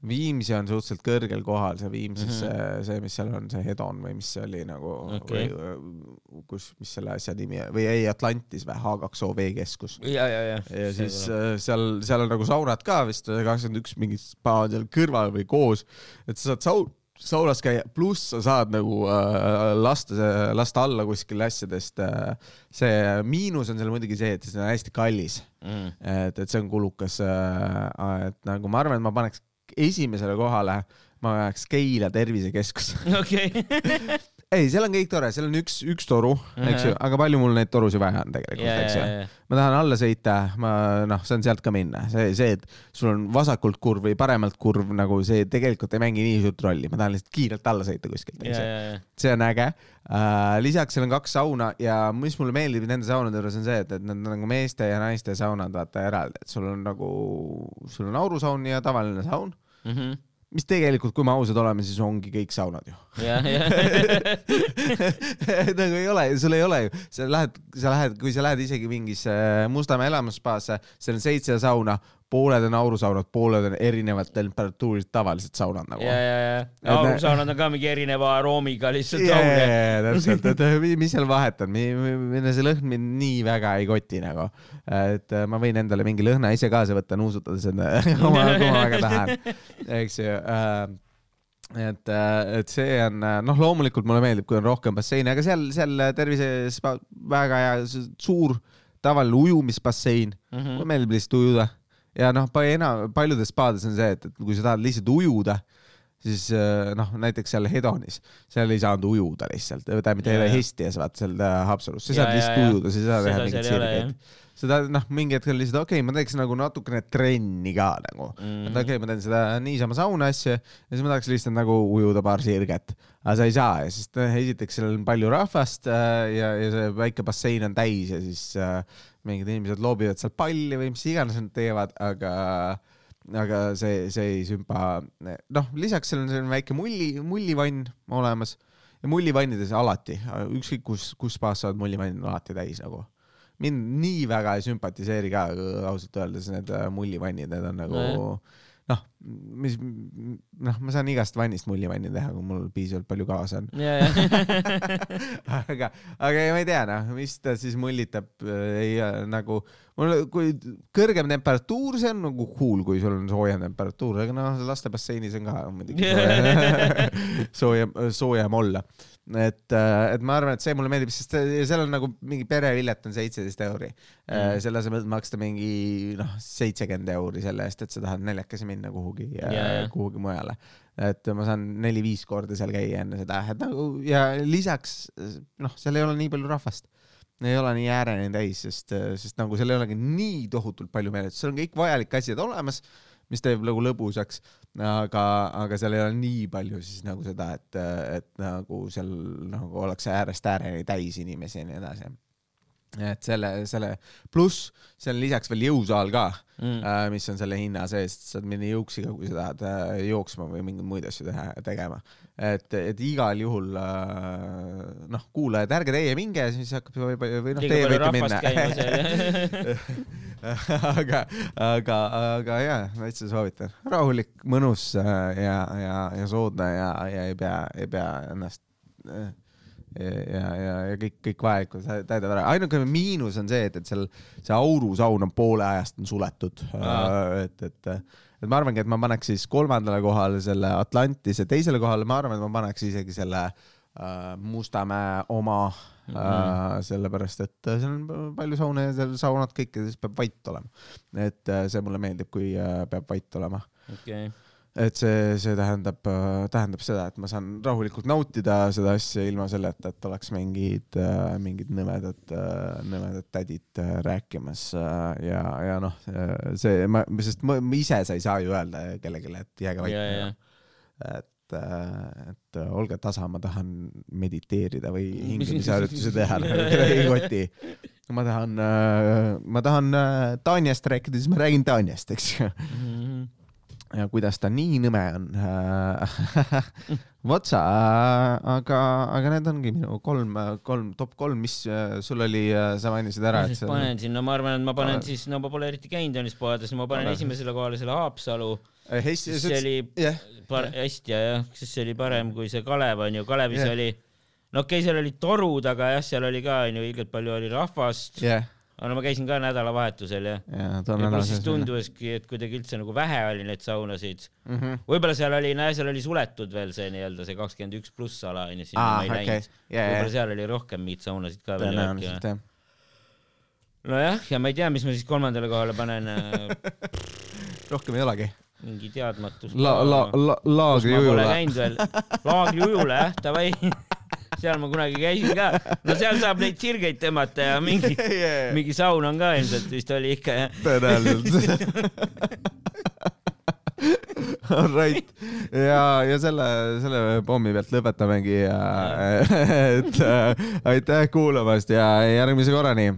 Speaker 1: Viimsi on suhteliselt kõrgel kohal, see Viimsis mm. -hmm. see, mis seal on, see Hedon või mis see oli nagu
Speaker 2: Okei.
Speaker 1: või kus, mis selle asja nimi või ei Atlantis või H2O veekeskus.
Speaker 2: ja, ja, ja.
Speaker 1: ja siis äh, seal, seal on nagu saunad ka vist kakskümmend üks mingi spa on seal kõrval või koos, et sa saad saun-, saunas käia, pluss sa saad nagu äh, lasta, lasta alla kuskil asjadest äh,. see miinus on seal muidugi see, et see on hästi kallis,
Speaker 2: mm..
Speaker 1: et, et see on kulukas äh,. et nagu ma arvan, et ma paneks esimesele kohale, ma paneks Keila tervisekeskus. [laughs]
Speaker 2: okei. [laughs]
Speaker 1: ei, seal on kõik tore, seal on üks, üks toru, eks ju, aga palju mul neid torusid vaja on tegelikult,
Speaker 2: ja,
Speaker 1: eks ju.
Speaker 2: ja,
Speaker 1: ma tahan alla sõita, ma noh, saan sealt ka minna, see, see, et sul on vasakult kurv või paremalt kurv, nagu see tegelikult ei mängi nii suurt rolli, ma tahan lihtsalt kiirelt alla sõita kuskilt, eks ju. see on äge uh,. lisaks seal on kaks sauna ja mis mulle meeldib nende saunade juures on see, et, et nad on nagu meeste ja naiste saunad vaata eraldi, et sul on nagu, sul on aurusaun ja tavaline saun,
Speaker 2: Mhm.
Speaker 1: mis tegelikult, kui me ausad oleme, siis ongi kõik saunad ju. [laughs] nagu ei ole, sul ei ole ju, sa lähed, sa lähed, kui sa lähed isegi mingisse Mustamäe elamuspaasse, seal on seitse sauna, pooled on aurusaunad, pooled on erinevad temperatuurid tavalised saunad nagu.
Speaker 2: ja, ja, ja. aurusaunad on ka mingi erineva aroomiga lihtsalt
Speaker 1: jaa,
Speaker 2: auge.
Speaker 1: täpselt, et äh, mi- mis seal vahet on, mille see lõhn mind nii väga ei koti nagu. et äh, ma võin endale mingi lõhna ise kaasa võtta, nuusutada seda, [laughs] kui ma, kui ma väga [laughs] tahan, eks ju äh, et, et see on, noh, loomulikult mulle meeldib, kui on rohkem basseine, aga seal, seal tervises väga hea suur tavaline ujumisbassein,
Speaker 2: Mhm.
Speaker 1: mulle meeldib lihtsalt ujuda ja noh, enam paljudes spaades on see, et, et kui sa tahad lihtsalt ujuda, siis äh, noh, näiteks seal Hedonis, seal ei saanud ujuda lihtsalt, tähendab mitte. Hestias, vaata seal Haapsalus, sa saad lihtsalt
Speaker 2: jaa.
Speaker 1: ujuda, sa ei saa teha
Speaker 2: ole,
Speaker 1: sirgeid. seda noh, mingi hetk oli lihtsalt okei okay,, ma teeks nagu natukene trenni ka nagu mm.. et okei okay,, ma teen seda niisama sauna asja ja siis ma tahaks lihtsalt nagu ujuda paar sirget. aga sa ei saa, sest äh, esiteks seal on palju rahvast äh, ja, ja see väike bassein on täis ja siis äh, mingid inimesed loobivad seal palli või mis iganes nad teevad, aga aga see, see ei sümpa, noh, lisaks seal on selline väike mulli, mullivann olemas ja mullivannides alati, ükskõik kus, kus spaas sa oled, mullivannid on alati täis nagu. mind nii väga ei sümpatiseeri ka ausalt öeldes need äh, mullivannid, need on nagu
Speaker 2: Nojah.
Speaker 1: noh, mis noh, ma saan igast vannist mullivanni teha, kui mul piisavalt palju gaasi on.
Speaker 2: ja, ja,
Speaker 1: aga, aga ma ei tea noh, mis ta siis mullitab ei nagu, mul, kui kõrgem temperatuur, see on nagu cool, kui sul on soojem temperatuur, aga noh, lastebasseinis on ka muidugi soojem, [laughs] soojem, soojem olla. et, et ma arvan, et see mulle meeldib, sest seal on nagu mingi perepilet on seitseteist euri mm.. selle asemel, maksta mingi noh, seitsekümmend euri selle eest, et sa tahad neljakesi minna kuhugi ja,
Speaker 2: Jaa,
Speaker 1: ja
Speaker 2: jaa.
Speaker 1: kuhugi mujale et ma saan neli-viis korda seal käia enne seda, et nagu ja lisaks noh, seal ei ole nii palju rahvast. ei ole nii ääreni täis, sest, sest nagu seal ei olegi nii tohutult palju meeletust, seal on kõik vajalikud asjad olemas, mis teeb nagu lõbusaks, aga, aga seal ei ole nii palju siis nagu seda, et, et nagu seal nagu ollakse äärest ääreni täis inimesi ja nii edasi. Et selle, selle pluss seal on lisaks veel jõusaal ka
Speaker 2: Mm.
Speaker 1: mm., mis on selle hinna sees, saad minna jõuksiga, kui sa tahad äh, jooksma või mingeid muid asju teha, tegema. et, et igal juhul äh, noh, kuulajad, ärge teie minge, siis hakkab või, või noh, teie võite minna. [laughs] aga, aga, aga jaa, täitsa soovitan, rahulik, mõnus äh, ja, ja, ja soodne ja, ja ei pea, ei pea ennast äh, ja, ja, ja, kõik, kõik vajalikud tä- täidab ära. ainuke miinus on see, et, et seal see aurusaun on poole ajast on suletud. et, et, et ma arvangi, et ma paneks siis kolmandale kohale selle Atlantise, teisele kohale ma arvan, et ma paneks isegi selle äh, Mustamäe oma mm, -hmm. äh, sellepärast et äh, seal on palju saune ja seal saunad kõik ja siis peab vait olema. et äh, see mulle meeldib, kui äh, peab vait olema
Speaker 2: okei,
Speaker 1: et see, see tähendab, tähendab seda, et ma saan rahulikult nautida seda asja ilma selleta, et oleks mingid, mingid nõmedad, nõmedad tädid rääkimas ja, ja noh, see, ma, sest ma, ma ise sa ei saa ju öelda kellelegi, et jääge
Speaker 2: ja
Speaker 1: vait. et, et olge tasa, ma tahan mediteerida või hingamisharjutusi teha, kedagi [laughs] ei koti. ma tahan, ma tahan äh, Tanjast rääkida, siis ma räägin Tanjast, eks ju
Speaker 2: Mhm.
Speaker 1: Ja kuidas ta nii nõme on. [laughs] vot sa, aga, aga need ongi minu kolm, kolm, top kolm, mis äh, sul oli, sa mainisid ära,
Speaker 2: ma siis panen sinna, ma arvan, et ma panen
Speaker 1: Pane.
Speaker 2: siis, no ma pole eriti käinud tennispoodides, ma panen
Speaker 1: Pane.
Speaker 2: esimesele kohale selle Haapsalu,
Speaker 1: hästi,
Speaker 2: see oli
Speaker 1: jah,
Speaker 2: par-, hästi ja jah, sest see oli parem kui see Kalev onju, Kalevis
Speaker 1: Jah.
Speaker 2: oli, no okei okay,, seal olid torud, aga jah, seal oli ka onju ilgelt palju oli rahvast,
Speaker 1: jah,
Speaker 2: aga no ma käisin ka nädalavahetusel ja
Speaker 1: ja
Speaker 2: ja
Speaker 1: ära
Speaker 2: pluss siis. tunduski, et kuidagi üldse nagu vähe oli neid saunasid.
Speaker 1: Mhm.
Speaker 2: võib-olla seal oli, näe, seal oli suletud veel see nii-öelda see kakskümmend üks pluss ala onju, sinna
Speaker 1: aa,
Speaker 2: ma ei
Speaker 1: okei
Speaker 2: läinud.,
Speaker 1: ja,
Speaker 2: võib-olla
Speaker 1: ja,
Speaker 2: seal oli rohkem mingeid saunasid ka veel
Speaker 1: tõenäoliselt jah.
Speaker 2: nojah, ja ma ei tea, mis ma siis kolmandale kohale panen, [laughs]
Speaker 1: rohkem ei olegi.
Speaker 2: mingi teadmatus.
Speaker 1: La-, la-, la-, laagri
Speaker 2: ma pole
Speaker 1: ujula.
Speaker 2: käinud veel. laagri ujula jah, davai. [laughs] seal ma kunagi käisin ka. no seal saab neid sirgeid tõmmata ja mingi, [laughs] mingi saun on ka ilmselt vist oli ikka jah.
Speaker 1: tõenäoliselt. [laughs] Alright ja, ja selle, selle pommi pealt lõpetamegi ja [laughs] et äh, aitäh kuulamast ja järgmise korrani.